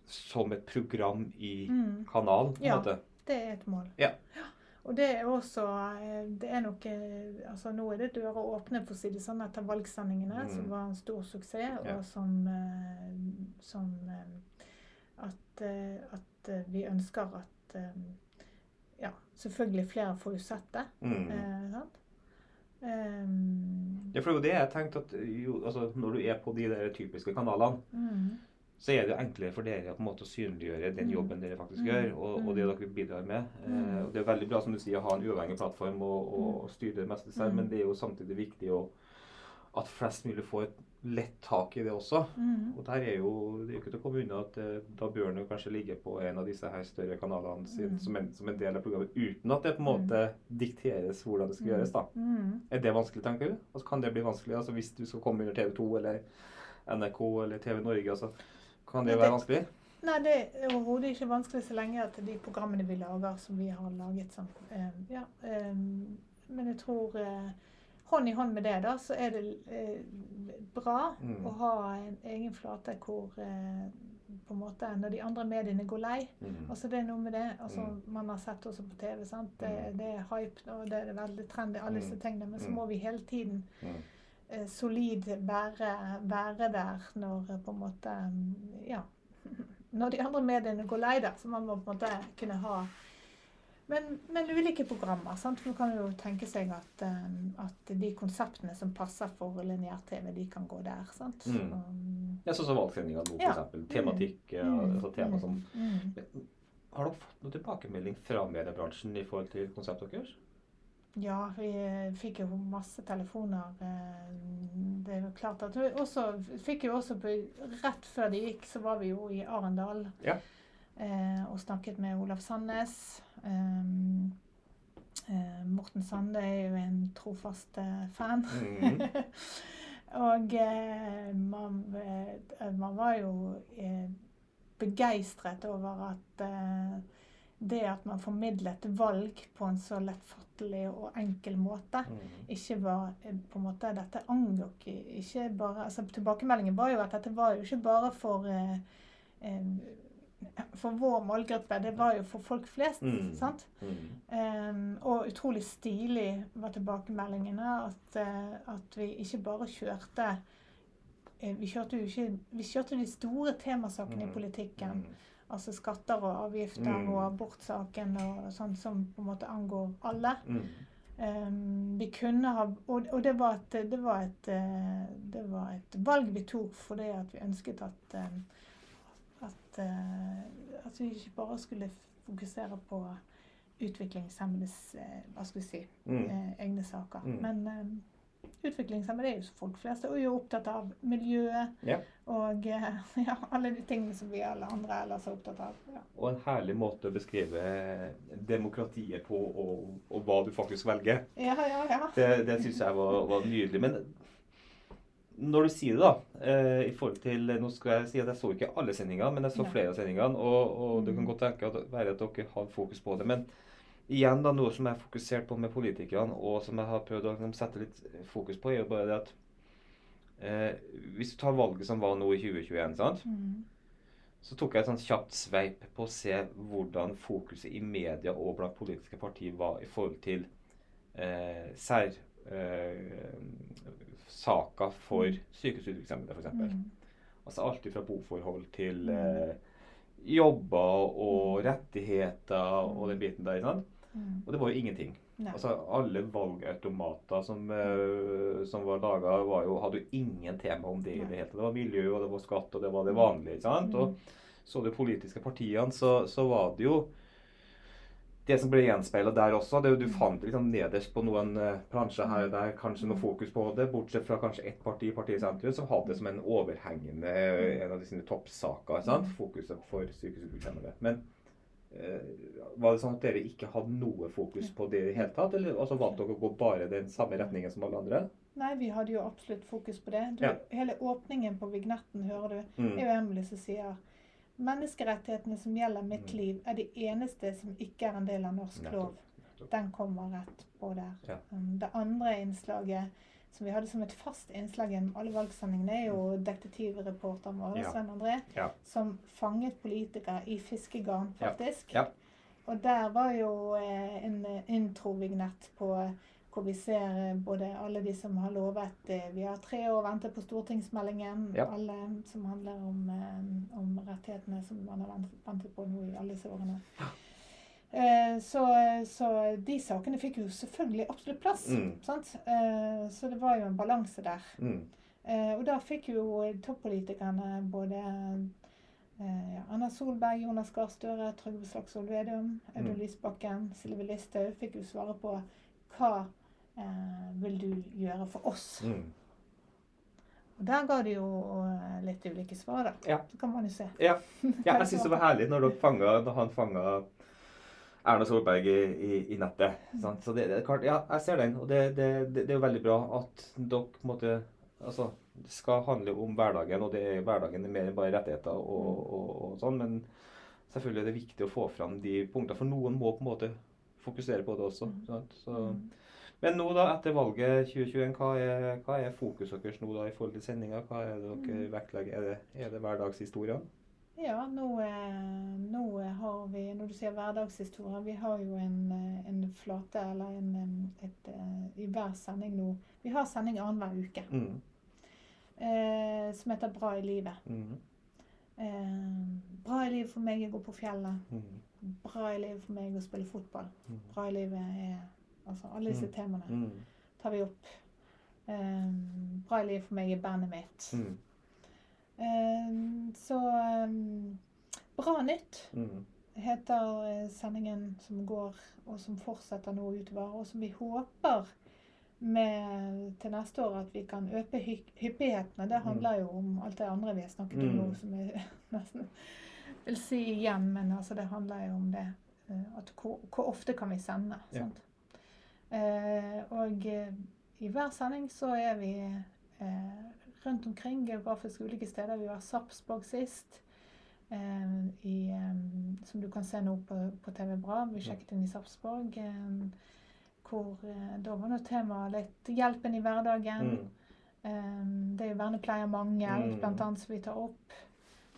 som et program i Mm. kanalen? på en Ja. måte? Det er et mål. Ja. Ja. Og det er også eh, Det er nok eh, Altså nå er det dører åpne, for å si det sånn, etter valgsendingene, Mm. som var en stor suksess, Ja. og som, eh, som at, at vi ønsker at Ja, selvfølgelig flere får jo sett det. Mm. Eh, sant? Um, Ja, for det er jo det jeg tenkte at jo, altså, Når du er på de der typiske kanalene, mm, så er det jo enklere for dere på en måte å synliggjøre den Mm. jobben dere faktisk Mm. gjør, og, og det Mm. dere bidrar med. Eh, og Det er veldig bra som du sier, å ha en uavhengig plattform og, og, styre det meste selv, men det er jo samtidig viktig å, at flest mulig får et lett tak i det også. Og der er jo, Det er jo ikke til å komme unna at eh, da bør den kanskje ligge på en av disse her større kanalene sin, som, en, som en del av programmet, uten at det på en måte dikteres hvordan det skal gjøres. da. mm. Er det vanskelig, tenker du? Altså, kan det bli vanskelig altså, hvis du skal komme under TV 2 eller NRK eller TV Norge? altså, Kan det det være vanskelig? Nei, det er overhodet ikke vanskelig så lenge at de programmene vi lager, som vi har laget sånn eh, Ja. eh, men jeg tror eh, hånd i hånd med det, da, så er det eh, bra Mm. å ha en egen flate hvor eh, på en måte Når de andre mediene går lei. Mm. Altså Det er noe med det. altså Mm. Man har sett også på TV. sant? Det, Mm. det er hype og det er veldig trendy, alle disse Mm. tingene. Men så Mm. må vi hele tiden solid være, være der når eh, på en måte mm, Ja. Når de andre mediene går lei, der, Så man må på en måte kunne ha men, men ulike programmer. sant? Man kan jo tenke seg at, eh, at de konseptene som passer for lineær-TV, de kan gå der. sant? Mm. Så, Ja, sånn som valgsendinga nå, Ja. f.eks. Tematikk. ja, mm, altså tema som mm. Har dere fått noen tilbakemelding fra mediebransjen i forhold til konseptet deres? Ja, vi eh, fikk jo masse telefoner. eh, Det er jo klart at vi også fikk jo også på, Rett før det gikk, så var vi jo i Arendal Ja. eh, og snakket med Olav Sandnes. Um, eh, Morten Sande er jo en trofast fan. fan. -hmm. og eh, man, man var jo begeistret over at det at man formidlet valg på en så lettfattelig og enkel måte, Mm. ikke var eh, på en måte Dette angikk ikke bare altså Tilbakemeldingen var jo at dette var jo ikke bare for eh, eh, for vår målgruppe, det var jo for folk flest. Mm. sant? Mm. Um, og utrolig stilig var tilbakemeldingene. At, uh, at vi ikke bare kjørte uh, vi kjørte jo ikke Vi kjørte de store temasakene Mm. i politikken. Altså skatter og avgifter Mm. og abortsaken og sånn som på en måte angår alle. Mm. Um, vi kunne ha Og, og det, var et, det, var et, eh, det var et valg vi tok fordi at vi ønsket at um, at, eh, at vi ikke bare skulle fokusere på utviklingshemmedes eh, hva skal vi si, Mm. eh, egne saker. Mm. Men um, utviklingshemmede er jo folk flest og er jo opptatt av miljøet Ja. og eh, ja, alle de tingene som vi alle andre ellers er opptatt av. Ja. Og en herlig måte å beskrive demokratiet på, og, og hva du faktisk velger. Ja, ja, ja. Det, det syns jeg var, var nydelig. Men når du sier det, da eh, i forhold til, Nå skal jeg si at jeg så ikke alle sendingene, men jeg så flere av sendingene. Og, og det kan Mm. godt tenke at, være at dere har fokus på det. Men igjen da, noe som jeg har fokusert på med politikerne, og som jeg har prøvd å liksom, sette litt fokus på, er jo bare det at eh, Hvis du tar valget som var nå i 2021, sant? Mm. så tok jeg et sånt kjapt sveip på å se hvordan fokuset i media og blant politiske partier var i forhold til eh, sær... Eh, saker for Mm. sykehusutviklingshemmede, f.eks. Mm. Altså alt fra boforhold til Mm. eh, jobber og Mm. rettigheter og den biten der. Sant? Mm. Og det var jo ingenting. Nei. Altså Alle valgautomater som, uh, som var laga, hadde jo ingen tema om det i det hele tatt. Det var miljø, og det var skatt, og det var det vanlige. sant? Mm. Og så de politiske partiene, så, så var det jo det som ble gjenspeila der også. det, Du Mm. fant liksom nederst på noen eh, plansjer her og der kanskje noe Mm. fokus på det, bortsett fra kanskje ett parti, Partiet Sentrum, som hadde det som en overhengende en av de sine toppsaker. sant? Mm. Fokuset for sykehusutviklingshemmede. Men eh, var det sånn at dere ikke hadde noe fokus på det i det hele tatt? Eller altså, valgte dere å gå bare den samme retningen som alle andre? Nei, vi hadde jo absolutt fokus på det. Du, Ja. Hele åpningen på vignetten, hører du, Mm. er jo Emily som sier Menneskerettighetene som gjelder mitt Mm. liv, er de eneste som ikke er en del av norsk Nettopp, lov. nettopp. Den kommer rett på der. Ja. Um, Det andre innslaget som vi hadde som et fast innslag gjennom alle valgsendingene, er jo detektivreporteren vår, Mm. Ja. Svein André, Ja. som fanget politikere i fiskegarn, faktisk. Ja. Og der var jo eh, en introvignett på hvor vi ser eh, både alle de som har lovet eh, Vi har tre år ventet på stortingsmeldingen. Alle som handler om, eh, om rettighetene som man har ventet på nå i alle disse årene. Eh, så, så de sakene fikk jo selvfølgelig absolutt plass. Mm. Sant? Eh, så det var jo en balanse der. Mm. Eh, og da fikk jo toppolitikerne både ja, Anna Solberg, Jonas Gahr Støre, Trygve Slagsvold Vedum, Audun Mm. Lysbakken, Sylvi Listhaug fikk jo svare på hva eh, vil du gjøre for oss? Mm. Og der ga de jo litt ulike svar, da. Ja. Så kan man jo se. Ja. ja, jeg syns det var herlig når, fanget, når han fanga Erna Solberg i, i, i nettet. Sant? Så det, det er klart, ja, jeg ser den. Og det, det, det, er jo veldig bra at dere måtte, Altså, det skal handle om hverdagen, og det er hverdagen er mer enn bare rettigheter og, og, og sånn. Men selvfølgelig er det viktig å få fram de punktene, for noen må på en måte fokusere på det også. Mm. Sant? Så, Mm. men nå, da, etter valget 2021, hva er, hva er fokuset deres nå da i forhold til sendinga? Hva er det dere Mm. vektlegger? Er det, er det hverdagshistorier? Ja, nå, eh, nå har vi, når du sier hverdagshistorie, vi har jo en, eh, en flate, eller en, et, eh, i hver sending nå. Vi har sending annenhver uke, Mm. eh, som heter Bra i livet. Mm. Eh, bra i livet for meg er å gå på fjellet. Mm. Bra i livet for meg er å spille fotball. Mm. Bra i livet er Altså alle disse Mm. temaene Mm. tar vi opp. Eh, bra i livet for meg er bandet mitt. Mm. Eh, så Bra nytt. Mm. heter eh, sendingen som går, og som fortsetter nå utover, og som vi håper med, til neste år at vi kan øke hy hyppighetene. Det handler jo om alt det andre vi har snakket om Mm. nå, som jeg nesten vil si igjen, men altså det handler jo om det. eh, At hvor, hvor ofte kan vi sende? Ja. Eh, og i hver sending så er vi eh, rundt omkring geografisk ulike steder. Vi var Sarpsborg sist. eh, i, eh, som du kan se nå på, på TV Bra. Vi sjekket inn i Sarpsborg. eh, hvor da var nå temaet litt hjelpen i hverdagen. Mm. Det er jo vernepleiermangel, Mm. annet, som vi tar opp.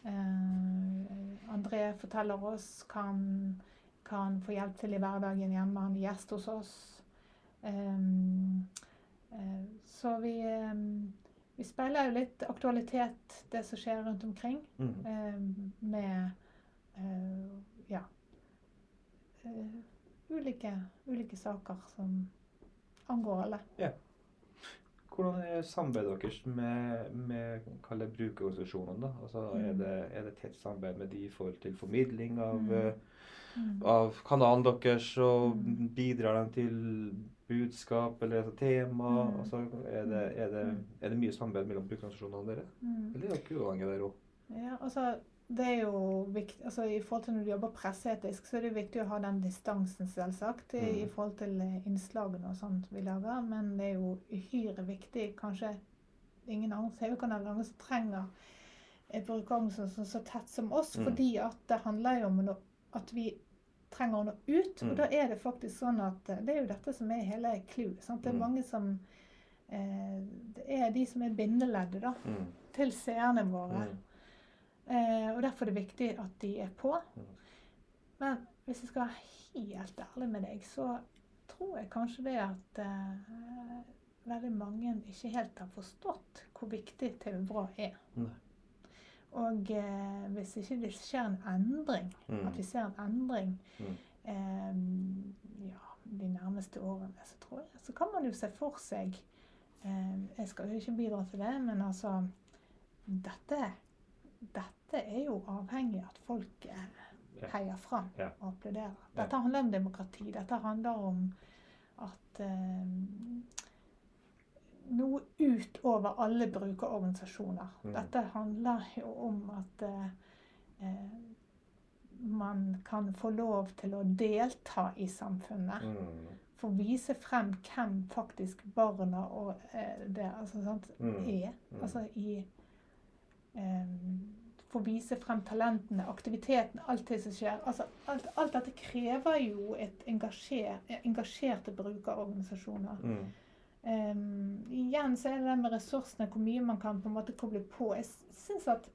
Eh, André forteller oss hva han kan få hjelp til i hverdagen hjemme. Han er gjest hos oss. Um, uh, så vi, eh, vi speiler jo litt aktualitet, det som skjer rundt omkring, mm. eh, med eh, ja eh, ulike, ulike, saker som angår alle. Ja. Hvordan er samarbeidet deres med, med brukerorganisasjonene? Altså, mm. er, det, er, tett samarbeid med de i forhold til formidling av, mm. Eh, mm. av kanalen deres? Og mm. bidrar de til budskap eller altså, tema? Mm. Altså, er, det, er, det, Mm. er det mye samarbeid mellom brukerorganisasjonene og dere? Mm. Eller er dere uavhengige der òg? Ja, altså, det er jo viktig, altså I forhold til når du jobber presseetisk, så er det viktig å ha den distansen, selvsagt, i, Mm. i forhold til eh, innslagene og sånt vi lager. Men det er jo uhyre viktig. Kanskje ingen andre TV-kanaler som trenger brukerorganisasjoner så, så tett som oss, Mm. fordi at det handler jo om at vi trenger å nå ut. Mm. Og da er det faktisk sånn at eh, det er jo dette som er hele clouet. Det er Mm. mange som eh, Det er de som er bindeleddet da, Mm. til seerne våre. Mm. Eh, og Derfor er det viktig at de er på. Mm. Men hvis jeg skal være helt ærlig med deg, så tror jeg kanskje det at eh, veldig mange ikke helt har forstått hvor viktig TV Bra er. Nei. Og eh, hvis ikke det skjer en endring, Mm. at vi ser en endring Mm. eh, ja, de nærmeste årene, så tror jeg, så kan man jo se for seg eh, Jeg skal jo ikke bidra til det, men altså Dette, dette er jo avhengig av at folk eh, heier fram Ja. og applauderer. Dette handler om demokrati. Dette handler om at eh, Noe utover alle brukerorganisasjoner. Mm. Dette handler jo om at eh, eh, man kan få lov til å delta i samfunnet. Mm. Få vise frem hvem faktisk barna og eh, det altså, sant, Mm. er. Mm. Altså i eh, Få vise frem talentene, aktiviteten, alt det som skjer. Altså, alt, alt dette krever jo et engasjer, engasjerte brukerorganisasjoner. Mm. Um, igjen så er det det med ressursene, hvor mye man kan på en måte koble på. Jeg syns at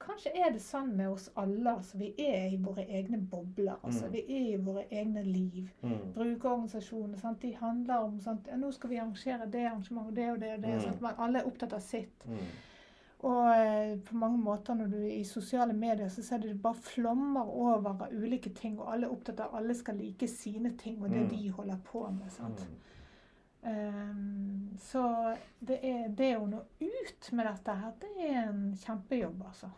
kanskje er det sånn med oss alle. altså Vi er i våre egne bobler. altså Mm. Vi er i våre egne liv. Mm. Brukerorganisasjoner sant? de handler om sånt, Ja, nå skal vi arrangere det arrangementet, det og det og det. Mm. Men alle er opptatt av sitt. Mm. Og eh, på mange måter når du er i sosiale medier, så ser du det bare flommer over av ulike ting. Og alle er opptatt av at alle skal like sine ting og det Mm. de holder på med. sant? Mm. Ehm, så det, er, det å nå ut med dette her, det er en kjempejobb, altså.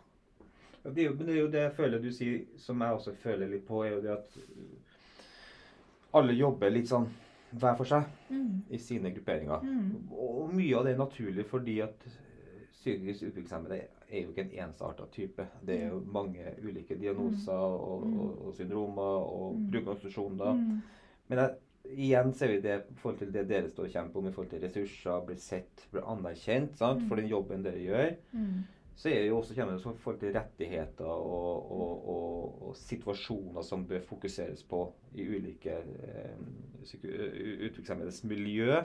Ja, det er jo, det er jo det jeg føler du sier, som jeg også føler litt på, er jo det at uh, alle jobber litt sånn hver for seg Mm. i sine grupperinger. Mm. Og mye av det er naturlig fordi at uh, psykisk utviklingshemmede er jo ikke en ensarta type. Det er jo mange ulike diagnoser og, Mm. og, og syndromer og Mm. brukerorganisasjoner. Mm. Men jeg, igjen ser vi det i forhold til det dere står og kjemper om i forhold til ressurser, blir sett, blir anerkjent sant? Mm. for den jobben dere gjør. Mm. Så er det jo også det i forhold til rettigheter og, og, og, og situasjoner som bør fokuseres på i ulike eh, utviklingshemmedes miljø.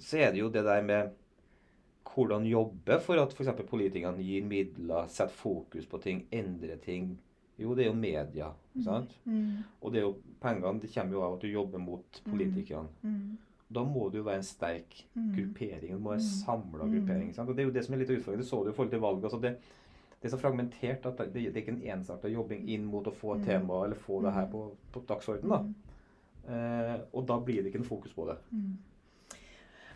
Så er det jo det der med hvordan jobbe for at f.eks. politikerne gir midler, setter fokus på ting, endrer ting. Jo, det er jo media. sant? Mm. Og det er jo pengene det kommer jo av at du jobber mot politikerne. Mm. Da må det jo være en sterk Mm. gruppering. Det må være en Mm. samla Mm. gruppering. Sant? Og Det er jo det som er litt utfordrende. Det så du i forhold til valget. Altså det, det er så fragmentert at det, det er ikke en ensarta jobbing inn mot å få et Mm. tema eller få det her Mm. på, på dagsordenen. da. Eh, og da blir det ikke noe fokus på det.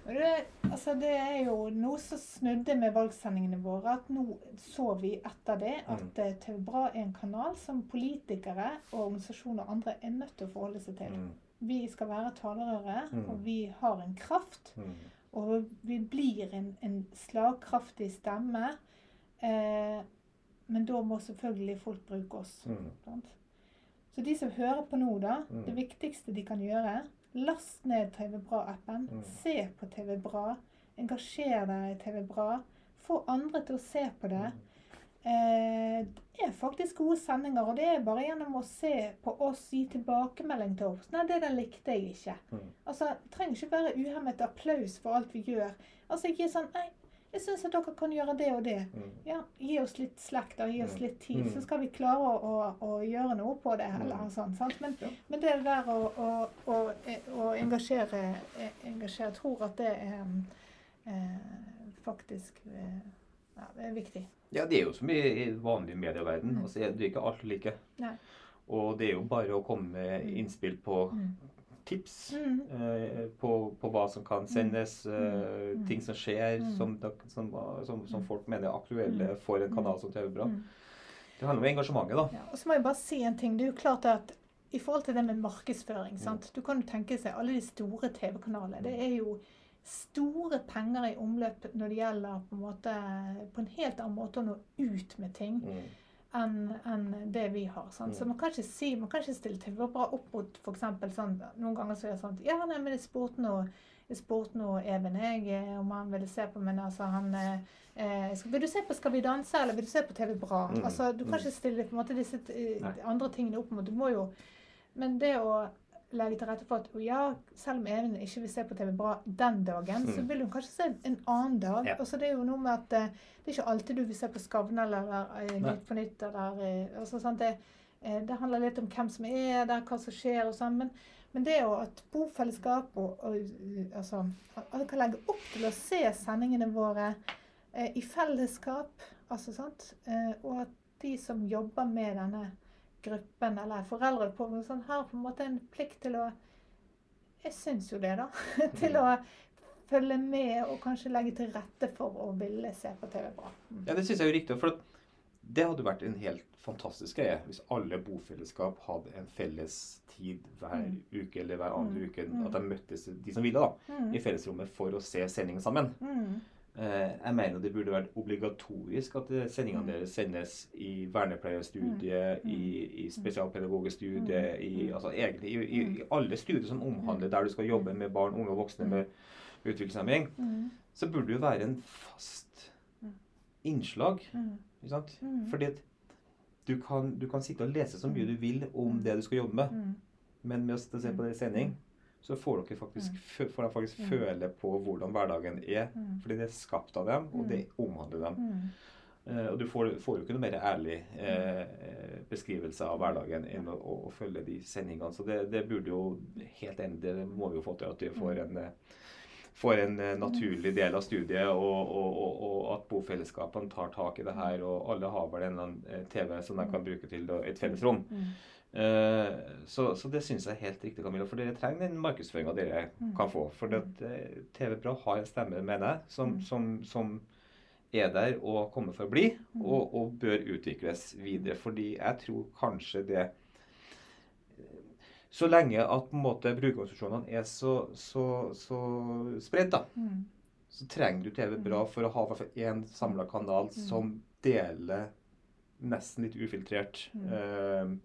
Og Det, altså det er jo noe som snudde med valgsendingene våre. At nå så vi etter det at Mm. eh, TV Bra er en kanal som politikere og organisasjoner og andre er nødt til å forholde seg til. Mm. Vi skal være talerøret, Mm. og vi har en kraft. Og vi blir en, en slagkraftig stemme. Eh, men da må selvfølgelig folk bruke oss. Sant? Så de som hører på nå, da. Det viktigste de kan gjøre, last ned TV Bra-appen. Mm. Se på TV Bra. Engasjer deg i TV Bra. Få andre til å se på det. Eh, det er faktisk gode sendinger, og det er bare gjennom å se på oss, gi tilbakemelding til oss. Nei, det der likte jeg ikke. Mm. Altså, Det trenger ikke være uhemmet applaus for alt vi gjør. Altså, ikke sånn Nei, jeg syns at dere kan gjøre det og det. Mm. Ja, Gi oss litt slekt og gi oss Mm. litt tid, Mm. så skal vi klare å, å, å gjøre noe på det. eller Mm. sånn, sant? Men, Ja. men det der å, å, å, engasjere, engasjere tror at det er eh, faktisk eh, ja, det er viktig. Ja, det er jo som i i vanlig medieverden. Mm. Altså, det er ikke alt like. Nei. Og det er jo bare å komme med innspill på. Tips. Mm. eh, på, på hva som kan sendes, eh, Mm. ting som skjer, Mm. som, som, som, som Mm. folk mener er aktuelle Mm. for en kanal som TV Bra. Mm. Det handler om engasjementet, da. Ja, og så må jeg bare si en ting. Det er jo klart at i forhold til det med Mm. markedsføring sant? Du kan jo tenke seg alle de store TV-kanalene. Det er jo store penger i omløp når det gjelder på en måte på en helt annen måte å nå ut med ting Mm. Enn en det vi har. Sant? Så Mm. man kan ikke si, man kan ikke stille TV bra opp mot f.eks. sånn Noen ganger så er det sånn Ja, nei, men jeg spurte nå jeg spurte nå Even jeg eh, om han ville se på, men altså han eh, eh, skal, Vil du se på Skal vi danse, eller vil du se på TV Bra? Mm, Altså, Du kan mm. ikke stille på en måte disse eh, andre tingene opp mot Du må jo Men det å legge til rette for at ja, selv om Even ikke vil se på TV Bra den dagen, så Mm. vil hun kanskje se en annen dag. Ja. Altså, det er jo noe med at eh, det er ikke alltid du vil se på Skavlan eller eh, Nytt på nytt eller eh, altså, sant? Det, det handler litt om hvem som er der, hva som skjer og sånn. Men, men det er jo at bofellesskap og, og altså, at kan legge opp til å se sendingene våre eh, i fellesskap, altså, sant? Eh, og at de som jobber med denne gruppen, eller foreldre på sånn, har på en måte en plikt til å Jeg syns jo det, da. til å følge med og kanskje legge til rette for å ville se på TV bra. Mm. Ja, det syns jeg er riktig. For det hadde vært en helt fantastisk greie hvis alle bofellesskap hadde en felles tid hver Mm. uke eller hver andre Mm. uke. Mm. At de møttes, de som ville, da, Mm. i fellesrommet for å se sendingen sammen. Mm. Eh, jeg mener det burde vært obligatorisk at eh, sendingene Mm. deres sendes i vernepleierstudiet, Mm. i, i spesialpedagogstudiet, Mm. i, Mm. altså egentlig i, i, alle studier som omhandler der du skal jobbe med barn, unge og voksne Mm. med utviklingshemming, Mm. så burde det jo være en fast Mm. innslag. Mm. Ikke sant? Mm. Fordi du kan, du kan sitte og lese så mye Mm. du vil om Mm. det du skal jobbe med, Mm. men med å se på det i sending, så får dere faktisk, Mm. får de faktisk Mm. føle på hvordan hverdagen er. Mm. Fordi det er skapt av dem, og Mm. det omhandler dem. Mm. Eh, og du får, får jo ikke noe mer ærlig eh, beskrivelse av hverdagen enn å, å, å følge de sendingene. Så det, det burde jo helt enig, det må vi jo få til at vi får Mm. en, eh, får en eh, naturlig del av studiet, og, og, og, og at bofellesskapene tar tak i det her. Og alle har vel en eller annen eh, TV som de kan bruke til et fellesrom. Mm. Eh, så, så det syns jeg er helt riktig, Camilla. For dere trenger den markedsføringa dere Mm. kan få. For det, at, eh, TV Bra har en stemme, mener jeg, som, Mm. som, som er der og kommer for å bli, Mm. og, og bør utvikles videre. Fordi jeg tror kanskje det Så lenge at på en måte brukerorganisasjonene er så, så, så spredt, da, Mm. så trenger du TV Bra for å ha i hvert fall én samla kanal Mm. som deler nesten litt ufiltrert Mm. eh,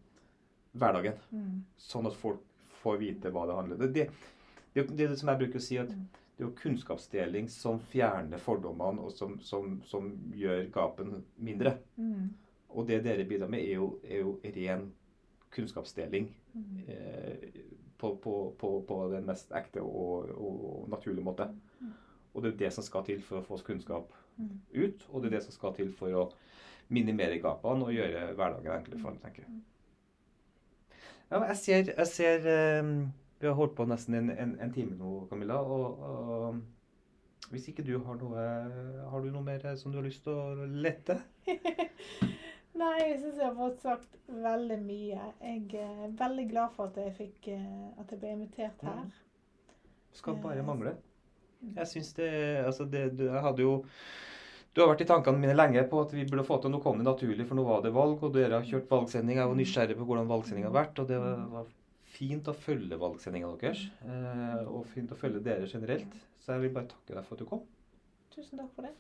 hverdagen. Mm. Sånn at folk får vite hva det handler om. Det, det, det, det som jeg bruker å si, at Mm. det er jo kunnskapsdeling som fjerner fordommene, og som, som, som gjør gapen mindre. Mm. Og det dere bidrar med, er jo, er jo ren kunnskapsdeling Mm. eh, på, på, på, på den mest ekte og, og naturlige måte. Mm. Og det er det som skal til for å få kunnskap Mm. ut, og det er det som skal til for å minimere gapene og gjøre hverdagen enklere for alle, tenker jeg. Ja, jeg ser, jeg ser um, Vi har holdt på nesten en, en, en time nå, Camilla. Og, og hvis ikke du har noe Har du noe mer som du har lyst til å lette? Nei, jeg syns jeg har fått sagt veldig mye. Jeg er veldig glad for at jeg fikk eh, At jeg ble invitert her. Skal bare Eh, mangle. mm. Jeg syns det Altså, det, jeg hadde jo du har vært i tankene mine lenge på at vi burde få til Nå kom det naturlig, for nå var det valg, og dere har kjørt valgsending. Jeg var nysgjerrig på hvordan valgsendinga har vært, og det var, fint å følge valgsendinga deres. Eh, og fint å følge dere generelt. Så jeg vil bare takke deg for at du kom. Tusen takk for det.